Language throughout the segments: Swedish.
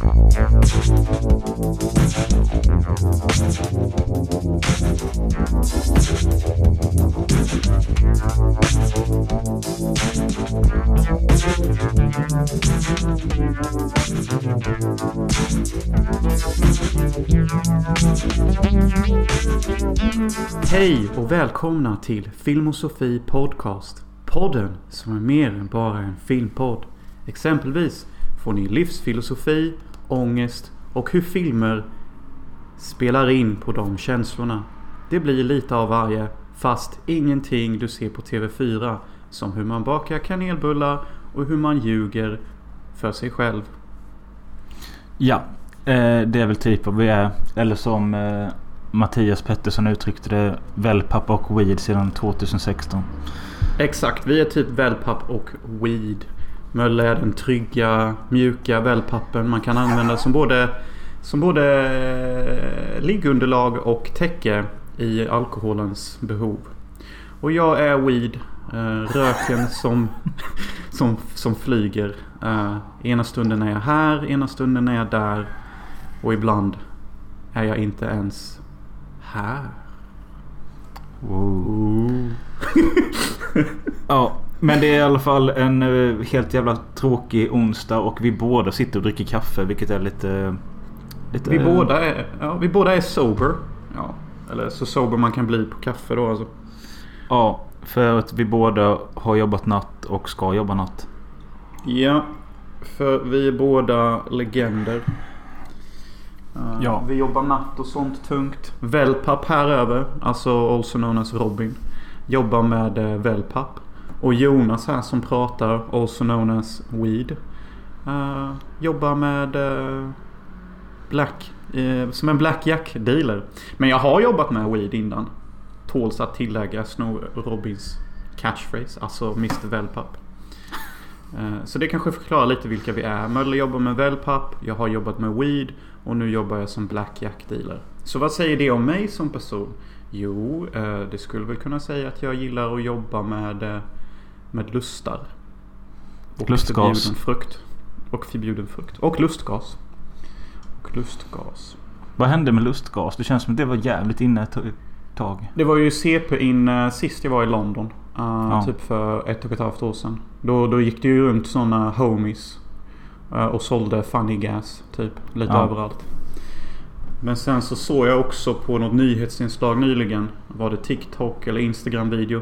Hej och välkomna till Filmosofi Podcast. Podden som är mer än bara en filmpodd. Exempelvis får ni livsfilosofi, ångest och hur filmer spelar in på de känslorna. Det blir lite av varje fast ingenting du ser på TV4 som hur man bakar kanelbullar och hur man ljuger för sig själv. Ja, eh, det är väl typ vad vi är. Eller som eh, Mattias Pettersson uttryckte det. Wellpapp och weed sedan 2016. Exakt, vi är typ wellpapp och weed. Mölle är den trygga, mjuka wellpappen man kan använda som både, som både eh, liggunderlag och täcke i alkoholens behov. Och jag är weed. Eh, röken som, som, som flyger. Eh, ena stunden är jag här, ena stunden är jag där. Och ibland är jag inte ens här. Wow. ja, men det är i alla fall en eh, helt jävla tråkig onsdag och vi båda sitter och dricker kaffe vilket är lite... lite Vi båda är, ja, vi båda är sober. Ja, eller så sober man kan bli på kaffe då alltså. Ja, för att vi båda har jobbat natt och ska jobba natt. Ja, för vi är båda legender. Ja. Vi jobbar natt och sånt tungt. Wellpapp här över, alltså also known as Robin. Jobbar med uh, Wellpapp. Och Jonas här som pratar, also known as Weed. Uh, jobbar med uh, Black. uh, som en Blackjack dealer. Men jag har jobbat med Weed innan. Tåls att tillägga Snow Robins catchphrase, alltså Mr Wellpapp. Så det kanske förklarar lite vilka vi är. Möller jobbar med wellpapp, jag har jobbat med weed och nu jobbar jag som blackjack dealer. Så vad säger det om mig som person? Jo, det skulle väl kunna säga att jag gillar att jobba med, med lustar. Och Lustgas. förbjuden frukt. Och förbjuden frukt. Och lustgas. Och lustgas. Vad hände med lustgas? Det känns som att det var jävligt inne ett tag. Det var ju CP in eh, sist jag var i London. eh, Ja. Typ för ett och ett halvt år sedan. Då, då gick det ju runt sådana homies. eh, och sålde funny gas. Typ. Lite Ja. överallt. Men sen så såg jag också på något nyhetsinslag nyligen. Var det TikTok eller Instagram video.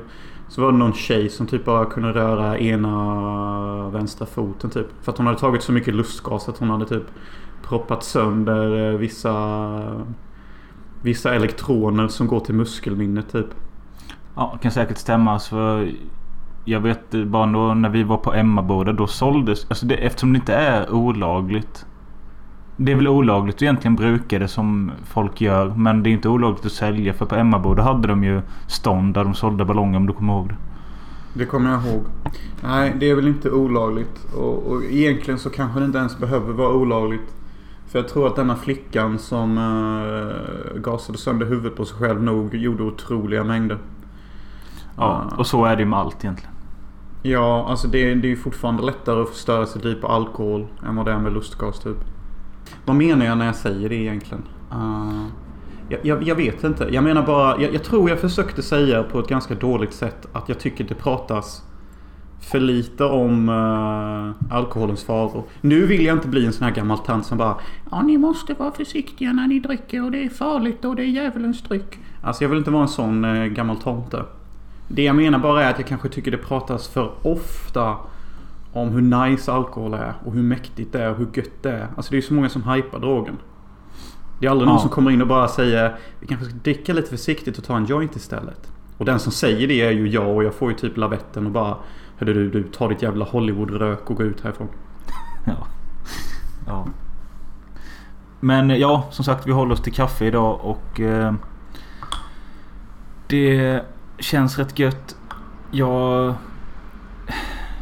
Så var det någon tjej som typ bara kunde röra ena vänstra foten typ. För att hon hade tagit så mycket lustgas att hon hade typ proppat sönder eh, vissa Vissa elektroner som går till muskelminnet typ. Ja, det kan säkert stämma. För jag vet bara då när vi var på Emmaboda. Då såldes... Alltså det, eftersom det inte är olagligt. Det är väl olagligt att egentligen bruka det som folk gör. Men det är inte olagligt att sälja. För på Emmaboda hade de ju stånd där de sålde ballonger om du kommer ihåg det. Det kommer jag ihåg. Nej, det är väl inte olagligt. Och, och egentligen så kanske det inte ens behöver vara olagligt. För jag tror att denna flickan som uh, gasade sönder huvudet på sig själv nog gjorde otroliga mängder. Ja, och så är det ju med allt egentligen. Ja, alltså det, det är ju fortfarande lättare att förstöra sitt liv på alkohol än vad det är med lustgas typ. Vad menar jag när jag säger det egentligen? Uh, jag, jag, jag vet inte. Jag menar bara, jag, jag tror jag försökte säga på ett ganska dåligt sätt att jag tycker det pratas för lite om uh, alkoholens faror. Nu vill jag inte bli en sån här gammal tant som bara Ja, ni måste vara försiktiga när ni dricker och det är farligt och det är djävulens dryck. Alltså jag vill inte vara en sån uh, gammal tomte. Det jag menar bara är att jag kanske tycker det pratas för ofta om hur nice alkohol är och hur mäktigt det är och hur gött det är. Alltså det är ju så många som hypar drogen. Det är aldrig någon Ja. som kommer in och bara säger vi kanske ska dricka lite försiktigt och ta en joint istället. Och den som säger det är ju jag och jag får ju typ lavetten och bara Hörru du, du tar ditt jävla Hollywood-rök och gå ut härifrån. Ja. ja. Men ja, som sagt vi håller oss till kaffe idag och eh, Det känns rätt gött. Jag,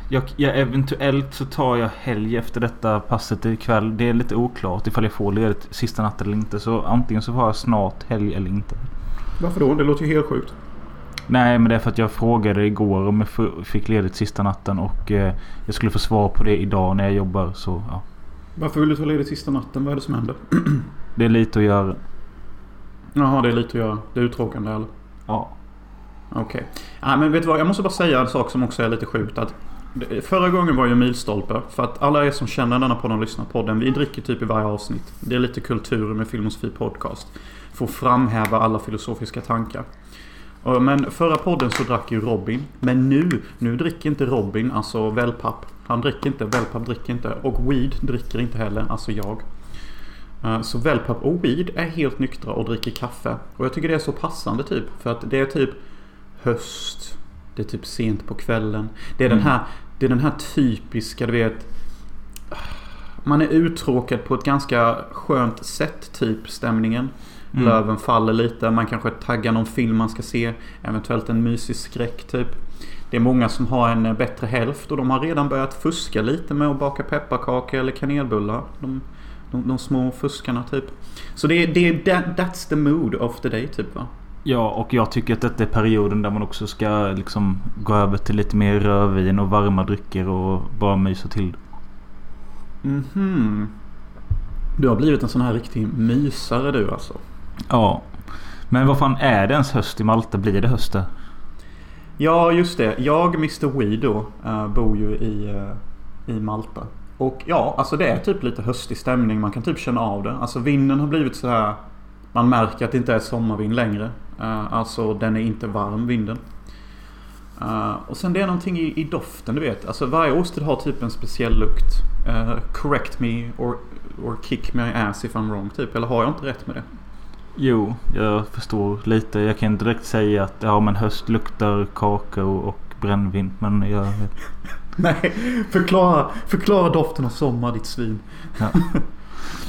jag, jag Eventuellt så tar jag helg efter detta passet ikväll. Det är lite oklart ifall jag får ledigt sista natten eller inte. Så antingen så får jag snart helg eller inte. Varför då? Det låter ju helt sjukt. Nej men det är för att jag frågade igår om jag fick ledigt sista natten och eh, jag skulle få svar på det idag när jag jobbar så ja. Varför vill du ta ledigt sista natten? Vad är det som händer? Det är lite att göra. Jaha, det är lite att göra. Det är uttråkande eller? Ja. Okej. Nej men vet du vad? Jag måste bara säga en sak som också är lite sjukt. Att förra gången var ju milstolpe. För att alla er som känner denna podden och lyssnar på podden. Vi dricker typ i varje avsnitt. Det är lite kultur med Filmosofi Podcast. För att framhäva alla filosofiska tankar. Men förra podden så drack ju Robin. Men nu, nu dricker inte Robin, alltså wellpapp. Han dricker inte, wellpapp dricker inte. Och weed dricker inte heller, alltså jag. Eh, Så wellpapp och weed är helt nyktra och dricker kaffe. Och jag tycker det är så passande typ. För att det är typ höst. Det är typ sent på kvällen. Det är, den, Mm. här, det är den här typiska, du vet. Man är uttråkad på ett ganska skönt sätt typ stämningen. Mm. Löven faller lite. Man kanske taggar någon film man ska se. Eventuellt en mysig skräck typ. Det är många som har en eh, bättre hälft och de har redan börjat fuska lite med att baka pepparkakor eller kanelbullar. De, de, de små fuskarna typ. Så det är, det är that, that's the mood of the day typ va? Ja, och jag tycker att detta är perioden där man också ska liksom gå över till lite mer rödvin och varma drycker och bara mysa till. Mhm. Du har blivit en sån här riktig mysare du alltså. Ja. Men vad fan är det ens höst i Malta? Blir det höst där? Ja, just det. Jag, Mr Weed då, bor ju i, eh, i Malta. Och ja, alltså det är typ lite höstig stämning. Man kan typ känna av det. Alltså vinden har blivit så här. Man märker att det inte är sommarvind längre. Eh, alltså den är inte varm vinden. Eh, och sen det är någonting i, i doften du vet. Alltså varje årstid har typ en speciell lukt. Eh, correct me or, or kick my ass if I'm wrong typ. Eller har jag inte rätt med det? Jo, jag förstår lite. Jag kan direkt säga att ja men höst luktar kakao och brännvin. Men jag. Nej, förklara, förklara doften av sommar ditt svin. Ja.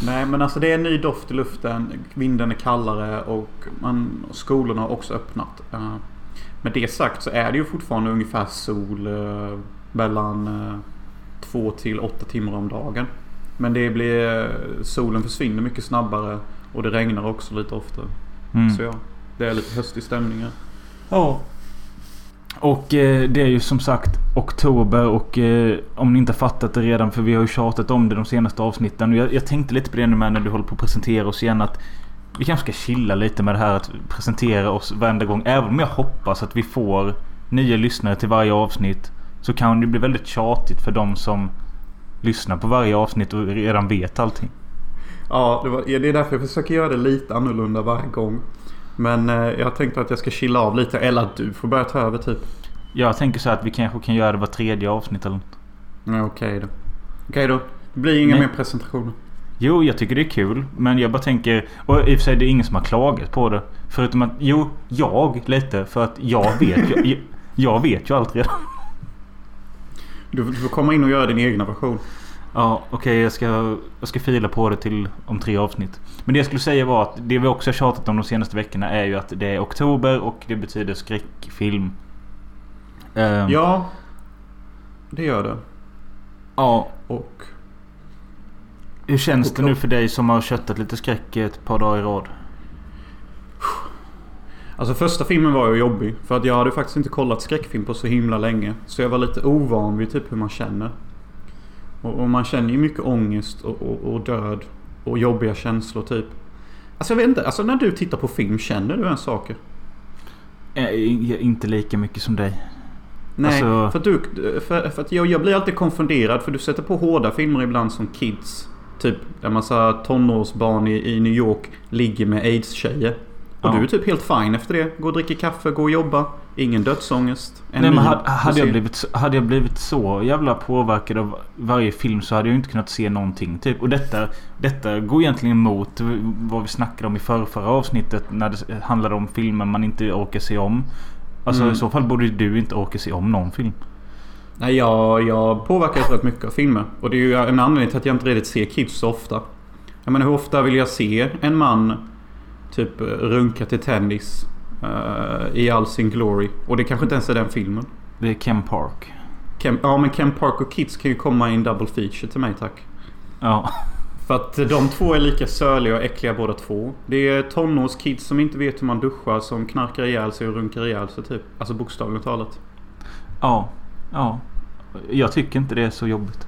Nej men alltså det är en ny doft i luften. Vinden är kallare och man, skolorna har också öppnat. Eh, Med det sagt så är det ju fortfarande ungefär sol eh, mellan eh, två till åtta timmar om dagen. Men det blir, solen försvinner mycket snabbare och det regnar också lite oftare. Mm. Så ja, det är lite höstig stämning. Ja. Och eh, det är ju som sagt oktober och eh, om ni inte fattat det redan för vi har ju tjatat om det de senaste avsnitten. Och jag, jag tänkte lite på det nu med när du håller på att presentera oss igen att vi kanske ska chilla lite med det här att presentera oss varenda gång. Även om jag hoppas att vi får nya lyssnare till varje avsnitt. Så kan det bli väldigt tjatigt för de som lyssnar på varje avsnitt och redan vet allting. Ja, det, var, ja, det är därför jag försöker göra det lite annorlunda varje gång. Men eh, jag tänkte att jag ska chilla av lite. Eller att du får börja ta över typ. Jag tänker så att vi kanske kan göra det var tredje avsnitt eller något. Okej då. Okej då. Det blir inga Nej. mer presentationer. Jo, jag tycker det är kul. Men jag bara tänker... Och i och för sig det är ingen som har klagat på det. Förutom att... Jo, jag lite. För att jag vet ju... jag, jag vet ju allt redan. Du, du får komma in och göra din egna version. Ja, okej. jag, ska, jag ska fila på det till om tre avsnitt. Men det jag skulle säga var att det vi också har tjatat om de senaste veckorna är ju att det är oktober och det betyder skräckfilm. Ehm, Ja. Det gör det. ja. Och... Hur känns det Och- nu för dig som har köttat lite skräck ett par dagar i rad? Alltså första filmen var ju jobbig. För att jag hade faktiskt inte kollat skräckfilm på så himla länge. Så jag var lite ovan vid typ hur man känner. Och, och man känner ju mycket ångest och, och, och död. Och jobbiga känslor typ. Alltså jag vet inte. Alltså när du tittar på film, känner du ens saker? Eh, inte lika mycket som dig. Nej, Alltså- för att, du, för, för att jag, jag blir alltid konfunderad för du sätter på hårda filmer ibland som Kids. Typ där massa tonårsbarn i, i New York ligger med aids-tjejer. Och Ja. du är typ helt fine efter det. Gå och dricka kaffe, gå och jobba. Ingen dödsångest. En Nej, men hade, hade, jag blivit, hade jag blivit så jävla påverkad av varje film så hade jag inte kunnat se någonting. Typ. Och detta, detta går egentligen emot vad vi snackade om i förra, förra avsnittet. När det handlade om filmer man inte orkar se om. Alltså Mm. i så fall borde du inte orka se om någon film. Nej, jag, jag påverkas rätt mycket av filmer. Och det är ju en anledning till att jag inte riktigt ser Kids så ofta. Jag menar hur ofta vill jag se en man typ runka till tennis eh, i all sin glory. Och det kanske inte ens är den filmen. Det är Ken Park. Ken, ja men Ken Park och Kids kan ju komma i en double feature till mig tack. Ja. För att de två är lika sörliga och äckliga båda två. Det är tonårskids som inte vet hur man duschar som knarkar ihjäl sig och runkar ihjäl sig typ. Alltså bokstavligt talat. Ja. Ja. Jag tycker inte det är så jobbigt.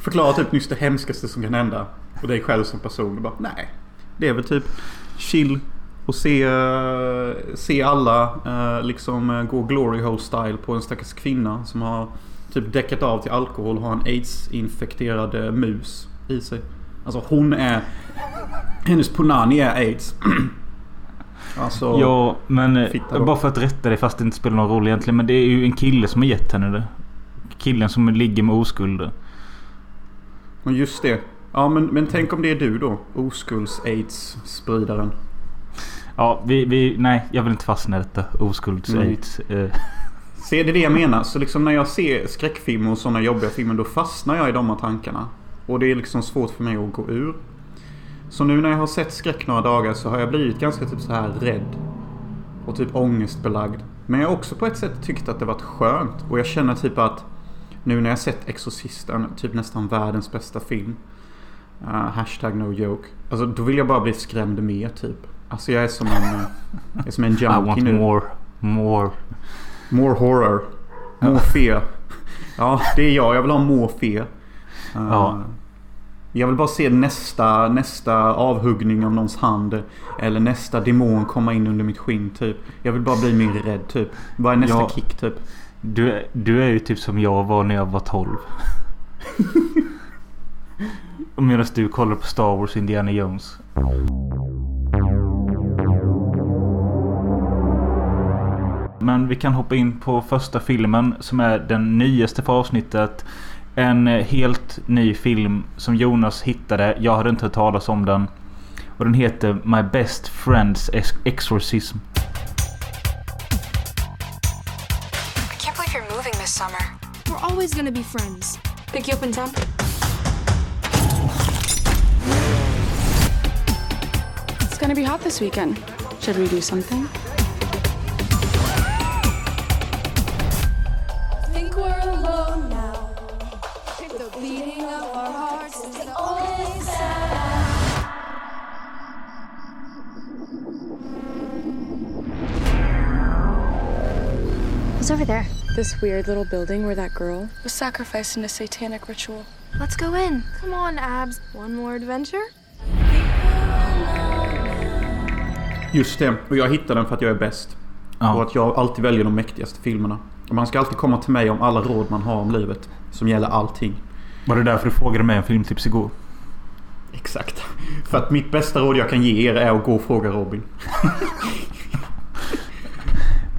Förklara typ nyss det hemskaste som kan hända. Och dig själv som person. Och bara, nej. Det är väl typ chill och se, se alla eh, liksom eh, gå glory hole style på en stackars kvinna som har typ däckat av till alkohol och har en aids-infekterad eh, mus i sig. Alltså hon är... Hennes punani är aids. alltså... Ja, men bara för att rätta dig fast det inte spelar någon roll egentligen. Men det är ju en kille som har gett henne det. Killen som ligger med oskulder. Och just det. Ja men, men tänk om det är du då? Oskulds-aids-spridaren. Ja, vi, vi... Nej, jag vill inte fastna i detta. Oskulds-aids. Eh, Se det är det jag menar. Så liksom när jag ser skräckfilmer och sådana jobbiga filmer då fastnar jag i de här tankarna. Och det är liksom svårt för mig att gå ur. Så nu när jag har sett skräck några dagar så har jag blivit ganska typ så här rädd. Och typ ångestbelagd. Men jag har också på ett sätt tyckt att det varit skönt. Och jag känner typ att nu när jag sett Exorcisten, typ nästan världens bästa film. Uh, hashtag no joke. Alltså då vill jag bara bli skrämd mer typ. Alltså jag är som en, eh, jag är som en I junkie want nu. more. More. More horror. More fear. Ja, det är jag. Jag vill ha more fear. Uh, Ja. Jag vill bara se nästa, nästa avhuggning av någons hand. Eller nästa demon komma in under mitt skinn typ. Jag vill bara bli mer rädd typ. Vad är nästa Ja. kick typ? Du, du är ju typ som jag var när jag var 12. Och Medan du kollar på Star Wars Indiana Jones. Men vi kan hoppa in på första filmen som är den nyaste för avsnittet. En eh, helt ny film som Jonas hittade. Jag hade inte hört talas om den. Och den heter My Best Friends Ex- Exorcism. I can't believe you're moving this summer. We're always gonna be friends. Pick you up in town? It's gonna be hot this weekend. Should we do something? think we're alone now. The beating of our hearts is the only sound. Who's over there? This weird little building where that girl was sacrificed in a satanic ritual. Let's go in. Come on, Abs. One more adventure? Just det. Och jag hittar den för att jag är bäst. Och Ja. att jag alltid väljer de mäktigaste filmerna. Och man ska alltid komma till mig om alla råd man har om livet. Som gäller allting. Var det därför du frågade mig om filmtips igår? Exakt. För att mitt bästa råd jag kan ge er är att gå och fråga Robin.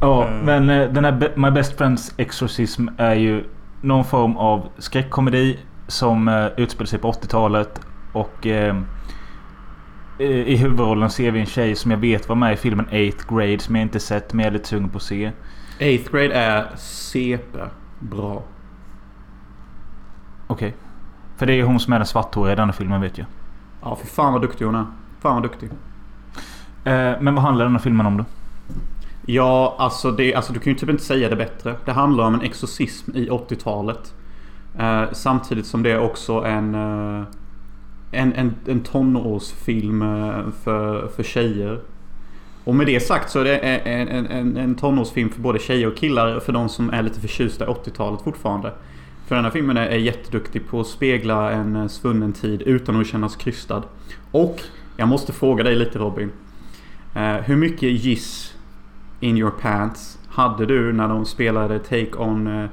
Ja, men eh, den här My Best Friends Exorcism är ju någon form av skräckkomedi som eh, utspelar sig på 80-talet. Och eh, i huvudrollen ser vi en tjej som jag vet var med i filmen 8th Grade som jag inte sett men jag är lite sugen på att se. Eighth grade är CP. Bra. Okej. För det är hon som är den svarthåriga i denna filmen vet jag. Ja, för fan vad duktig hon är. Fan vad duktig. Eh, men vad handlar denna filmen om då? Ja, alltså, det, alltså du kan ju typ inte säga det bättre. Det handlar om en exorcism i 80-talet. Eh, samtidigt som det är också en, eh, en, en, en tonårsfilm eh, för, för tjejer. Och med det sagt så är det en, en, en, en tonårsfilm för både tjejer och killar. För de som är lite förtjusta i 80-talet fortfarande. För den här filmen är, är jätteduktig på att spegla en eh, svunnen tid utan att kännas krystad. Och jag måste fråga dig lite Robin. Eh, hur mycket giss in your pants hade du när de spelade Take On eh,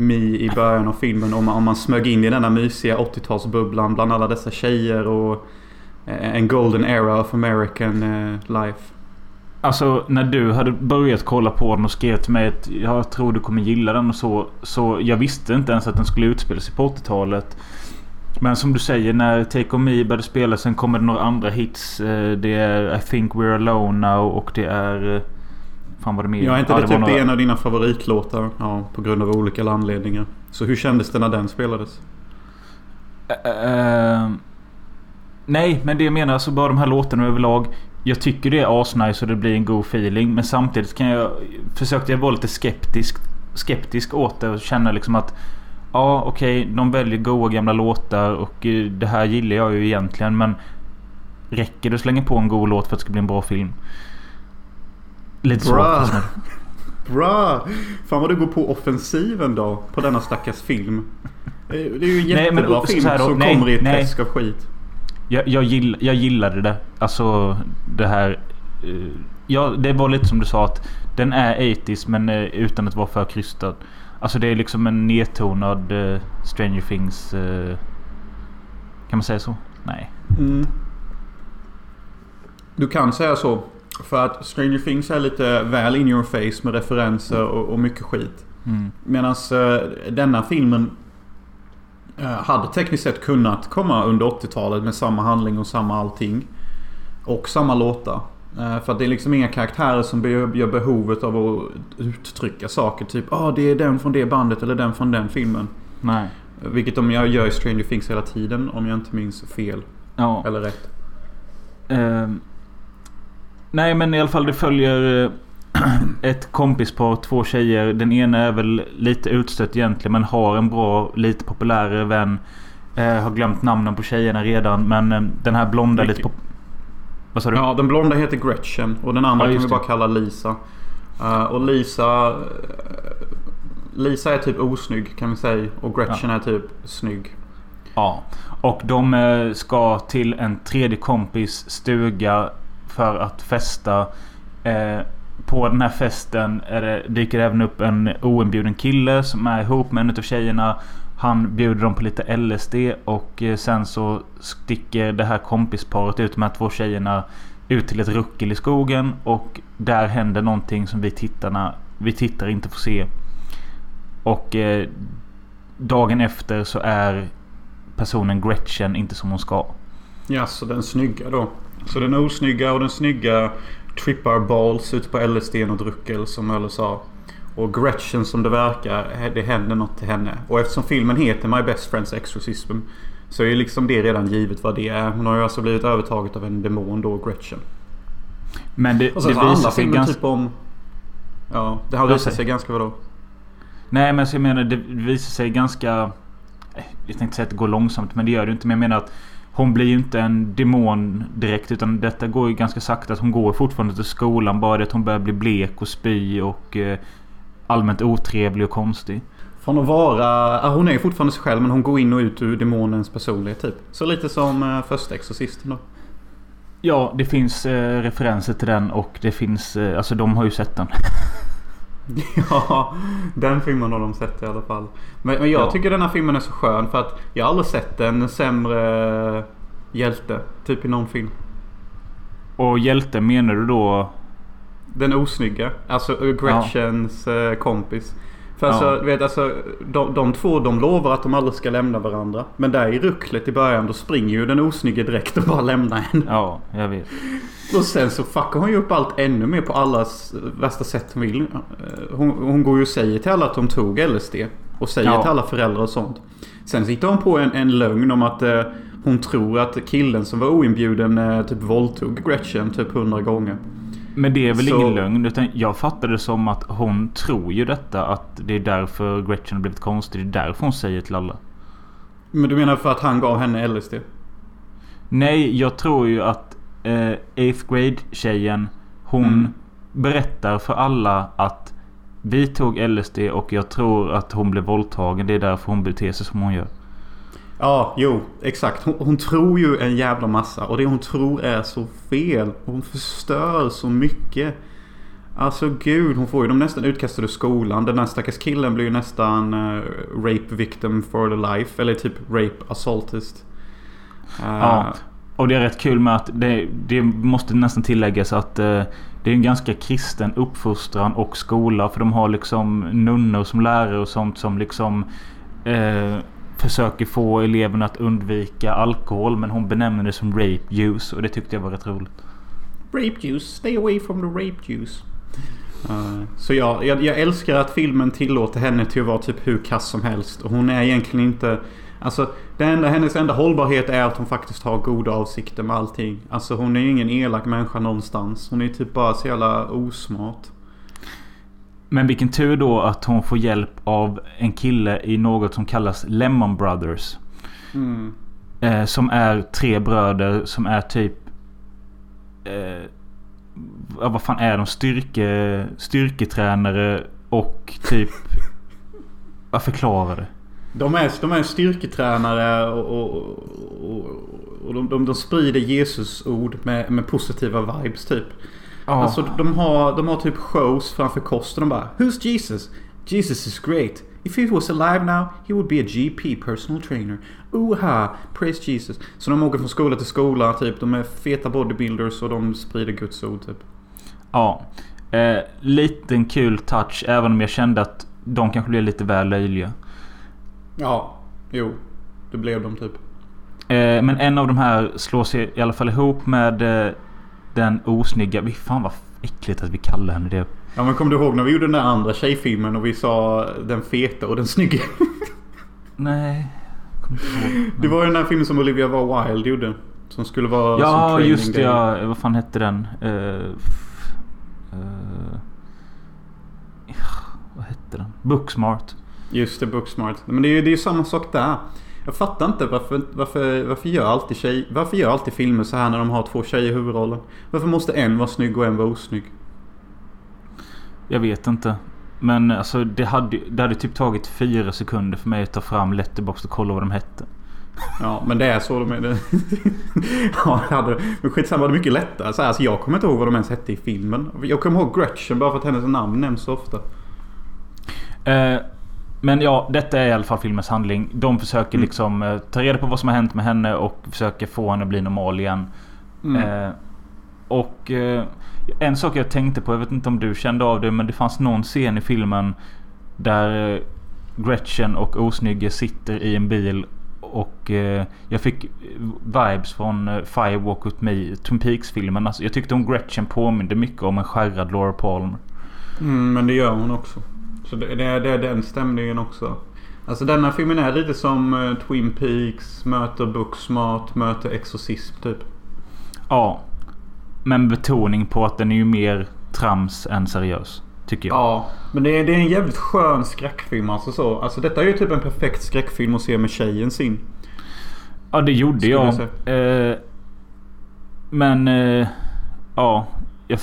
Mi Me i början av filmen? Om man, om man smög in i denna mysiga 80-talsbubblan bland alla dessa tjejer och eh, en golden era of American eh, life. Alltså när du hade börjat kolla på den och skrev till mig att jag tror du kommer gilla den och så. Så jag visste inte ens att den skulle utspela sig på 80-talet. Men som du säger när Take On Me började spela sen kommer det några andra hits. Eh, det är I think we're alone now och det är... Fan vad det mer? Jag är inte Ja, det var typ några- en av dina favoritlåtar? Ja, på grund av olika anledningar. Så hur kändes det när den spelades? Eh, nej, men det jag menar alltså bara de här låtarna överlag. Jag tycker det är asnice och det blir en god feeling. Men samtidigt kan jag... Försökte jag vara lite skeptisk, skeptisk åt det och känna liksom att... Ja, okej, de väljer goa gamla låtar och eh, det här gillar jag ju egentligen men... Räcker det att slänga på en god låt för att det ska bli en bra film? Lite så. Bra. med- Bra! Fan vad du går på offensiven då. På denna stackars film. Det är ju en jättebra men, så film här som nej, kommer i ett nej. träsk av skit. Jag, jag, gill, jag gillade det. Alltså det här... eh, ja, det var lite som du sa att den är 80s men eh, utan att vara för krystad. Alltså det är liksom en nedtonad eh, Stranger Things... eh, kan man säga så? Nej. Mm. Du kan säga så. För att Stranger Things är lite väl in your face med referenser och, och mycket skit. Mm. Medan eh, denna filmen eh, hade tekniskt sett kunnat komma under 80-talet med samma handling och samma allting. Och samma låtar. Eh, för att det är liksom inga karaktärer som gör behovet av att uttrycka saker. Typ ah det är den från det bandet eller den från den filmen. Nej. Vilket de gör i Stranger Things hela tiden om jag inte minns fel. Ja. Eller rätt. Ehm, nej men i alla fall det följer eh, ett kompispar, två tjejer. Den ena är väl lite utstött egentligen men har en bra, lite populärare vän. Eh, har glömt namnen på tjejerna redan men eh, den här blonda lite pop... Vad sa du? Ja, den blonda heter Gretchen och den andra Ja, kan vi bara kalla Lisa. Eh, och Lisa... Lisa är typ osnygg kan vi säga. Och Gretchen är typ snygg. Ja. Och de ska till en tredje kompis stuga för att festa. Eh, på den här festen är det, dyker det även upp en oinbjuden kille som är ihop med en av tjejerna. Han bjuder dem på lite LSD och eh, sen så sticker det här kompisparet ut med två tjejerna ut till ett ruckel i skogen och där händer någonting som vi tittarna vi tittare inte får se. Och eh, dagen efter så är personen Gretchen inte som hon ska. Ja, så den snygga då. Så den osnygga och den snygga trippar balls ute på LSD och druckel som Möller sa. Och Gretchen som det verkar, det händer något till henne. Och eftersom filmen heter My Best Friends Exorcism. Så är liksom det redan givet vad det är. Hon har ju alltså blivit övertaget av en demon då, Gretchen. Men det, Och sen det så visar sig ganska... typ om... Ja, det har visat sig ganska vadå? Nej men så jag menar det visar sig ganska... Jag tänkte säga att det går långsamt men det gör det inte. Men jag menar att hon blir ju inte en demon direkt. Utan detta går ju ganska sakta. Att hon går fortfarande till skolan. Bara det att hon börjar bli blek och spy och eh, allmänt otrevlig och konstig. Från att vara... Hon är ju fortfarande sig själv men hon går in och ut ur demonens personlighet typ. Så lite som eh, första Exorcisten då. Ja, det finns eh, referenser till den och det finns... Alltså de har ju sett den. Ja, den filmen har de sett i alla fall. Men, men jag Ja. tycker den här filmen är så skön för att jag har aldrig sett en sämre hjälte. Typ i någon film. Och hjälte menar du då... Den osnygga. Alltså eh, Gretchens eh, kompis. För Ja. alltså, du vet alltså de, de två de lovar att de aldrig ska lämna varandra. Men där i rucklet i början då springer ju den osnygga direkt och bara lämnar henne. Ja, jag vet. Och sen så fuckar hon ju upp allt ännu mer på allas värsta sätt hon vill. Eh, Hon, hon går ju och säger till alla att de tog LSD. Och säger Ja. till alla föräldrar och sånt. Sen sitter hon på en, en lögn om att eh, hon tror att killen som var oinbjuden eh, typ våldtog Gretchen typ hundra gånger. Men det är väl Så- ingen lögn. Utan jag fattade det som att hon tror ju detta. Att det är därför Gretchen har blivit konstig. Det är därför hon säger till alla. Men du menar för att han gav henne LSD? Nej, jag tror ju att eh, 8th grade tjejen. Hon Mm. berättar för alla att vi tog LSD och jag tror att hon blev våldtagen. Det är därför hon beter sig som hon gör. Ja, jo, exakt. Hon, hon tror ju en jävla massa. Och det hon tror är så fel. Hon förstör så mycket. Alltså gud, hon får ju dem nästan utkastade ur skolan. Den här stackars killen blir ju nästan uh, rape victim for the life. Eller typ rape assaultist. Uh, Ja. Och det är rätt kul med att det, det måste nästan tilläggas att uh, det är en ganska kristen uppfostran och skola. För de har liksom nunnor som lärare och sånt som liksom Uh, försöker få eleverna att undvika alkohol. Men hon benämner det som rape juice och det tyckte jag var rätt roligt. Rape juice, stay away from the rape juice. Eh, så ja, jag, jag älskar att filmen tillåter henne till att vara typ hur kass som helst. Och hon är egentligen inte... Alltså, det enda, hennes enda hållbarhet är att hon faktiskt har goda avsikter med allting. Alltså hon är ju ingen elak människa någonstans. Hon är typ bara så jävla osmart. Men vilken tur då att hon får hjälp av en kille i något som kallas Lemon Brothers. Mm. Eh, som är tre bröder som är typ... Eh, vad fan är de? Styrke, styrketränare och typ... Vad förklarar det? De är, de är styrketränare och, och, och, och de, de, de sprider Jesus ord med, med positiva vibes typ. Ja. Alltså de har, de har typ shows framför kosten. De bara Who's Jesus? Jesus is great. If he was alive now he would be a GP personal trainer. Oha, praise Jesus. Så de åker från skola till skola typ. De är feta bodybuilders och de sprider Guds ord typ. Ja. Eh, liten kul touch även om jag kände att de kanske blev lite väl löjliga. Ja, jo. Det blev de typ. Eh, men en av de här slår sig i alla fall ihop med eh, den osnygga... Vi fan vad äckligt att vi kallar henne det. Ja men kommer du ihåg när vi gjorde den där andra tjejfilmen och vi sa den feta och den snygga? Nej. ihåg. Det var ju den där filmen som Olivia Wilde gjorde. Som skulle vara Ja just det ja. Vad fan hette den? F- eh, vad hette den? Booksmart. Just det, Booksmart. Men det är ju det är samma sak där. Jag fattar inte varför, varför, varför, gör alltid tjej, varför gör alltid filmer så här när de har två tjejer i huvudrollen? Varför måste en vara snygg och en vara osnygg? Jag vet inte. Men alltså det hade, det hade typ tagit fyra sekunder för mig att ta fram Letterboxd och kolla vad de hette. Ja, men det är så de är. Det. ja, det hade, men skitsamma, det är mycket lättare. Så här, alltså, jag kommer inte ihåg vad de ens hette i filmen. Jag kommer ihåg Gretchen bara för att hennes namn nämns så ofta. Eh, men ja, detta är i alla fall filmens handling. De försöker Mm. liksom eh, ta reda på vad som har hänt med henne och försöker få henne att bli normal igen. Mm. Eh, och eh, en sak jag tänkte på, jag vet inte om du kände av det, men det fanns någon scen i filmen där eh, Gretchen och Osnygge sitter i en bil och eh, jag fick vibes från eh, Fire Walk With Me, Twin Peaks-filmen. Alltså, jag tyckte om Gretchen påminde mycket om en skärrad Laura Palmer. Mm, men det gör hon också. Så det, det, är, det är den stämningen också. Alltså denna filmen är lite som eh, Twin Peaks möter Booksmart möter Exorcism typ. Ja. Men betoning på att den är ju mer trams än seriös. Tycker jag. Ja, men det är, det är en jävligt skön skräckfilm alltså så. Alltså detta är ju typ en perfekt skräckfilm att se med tjejen sin. Ja, det gjorde jag. jag Eh, men... Eh, ja. Jag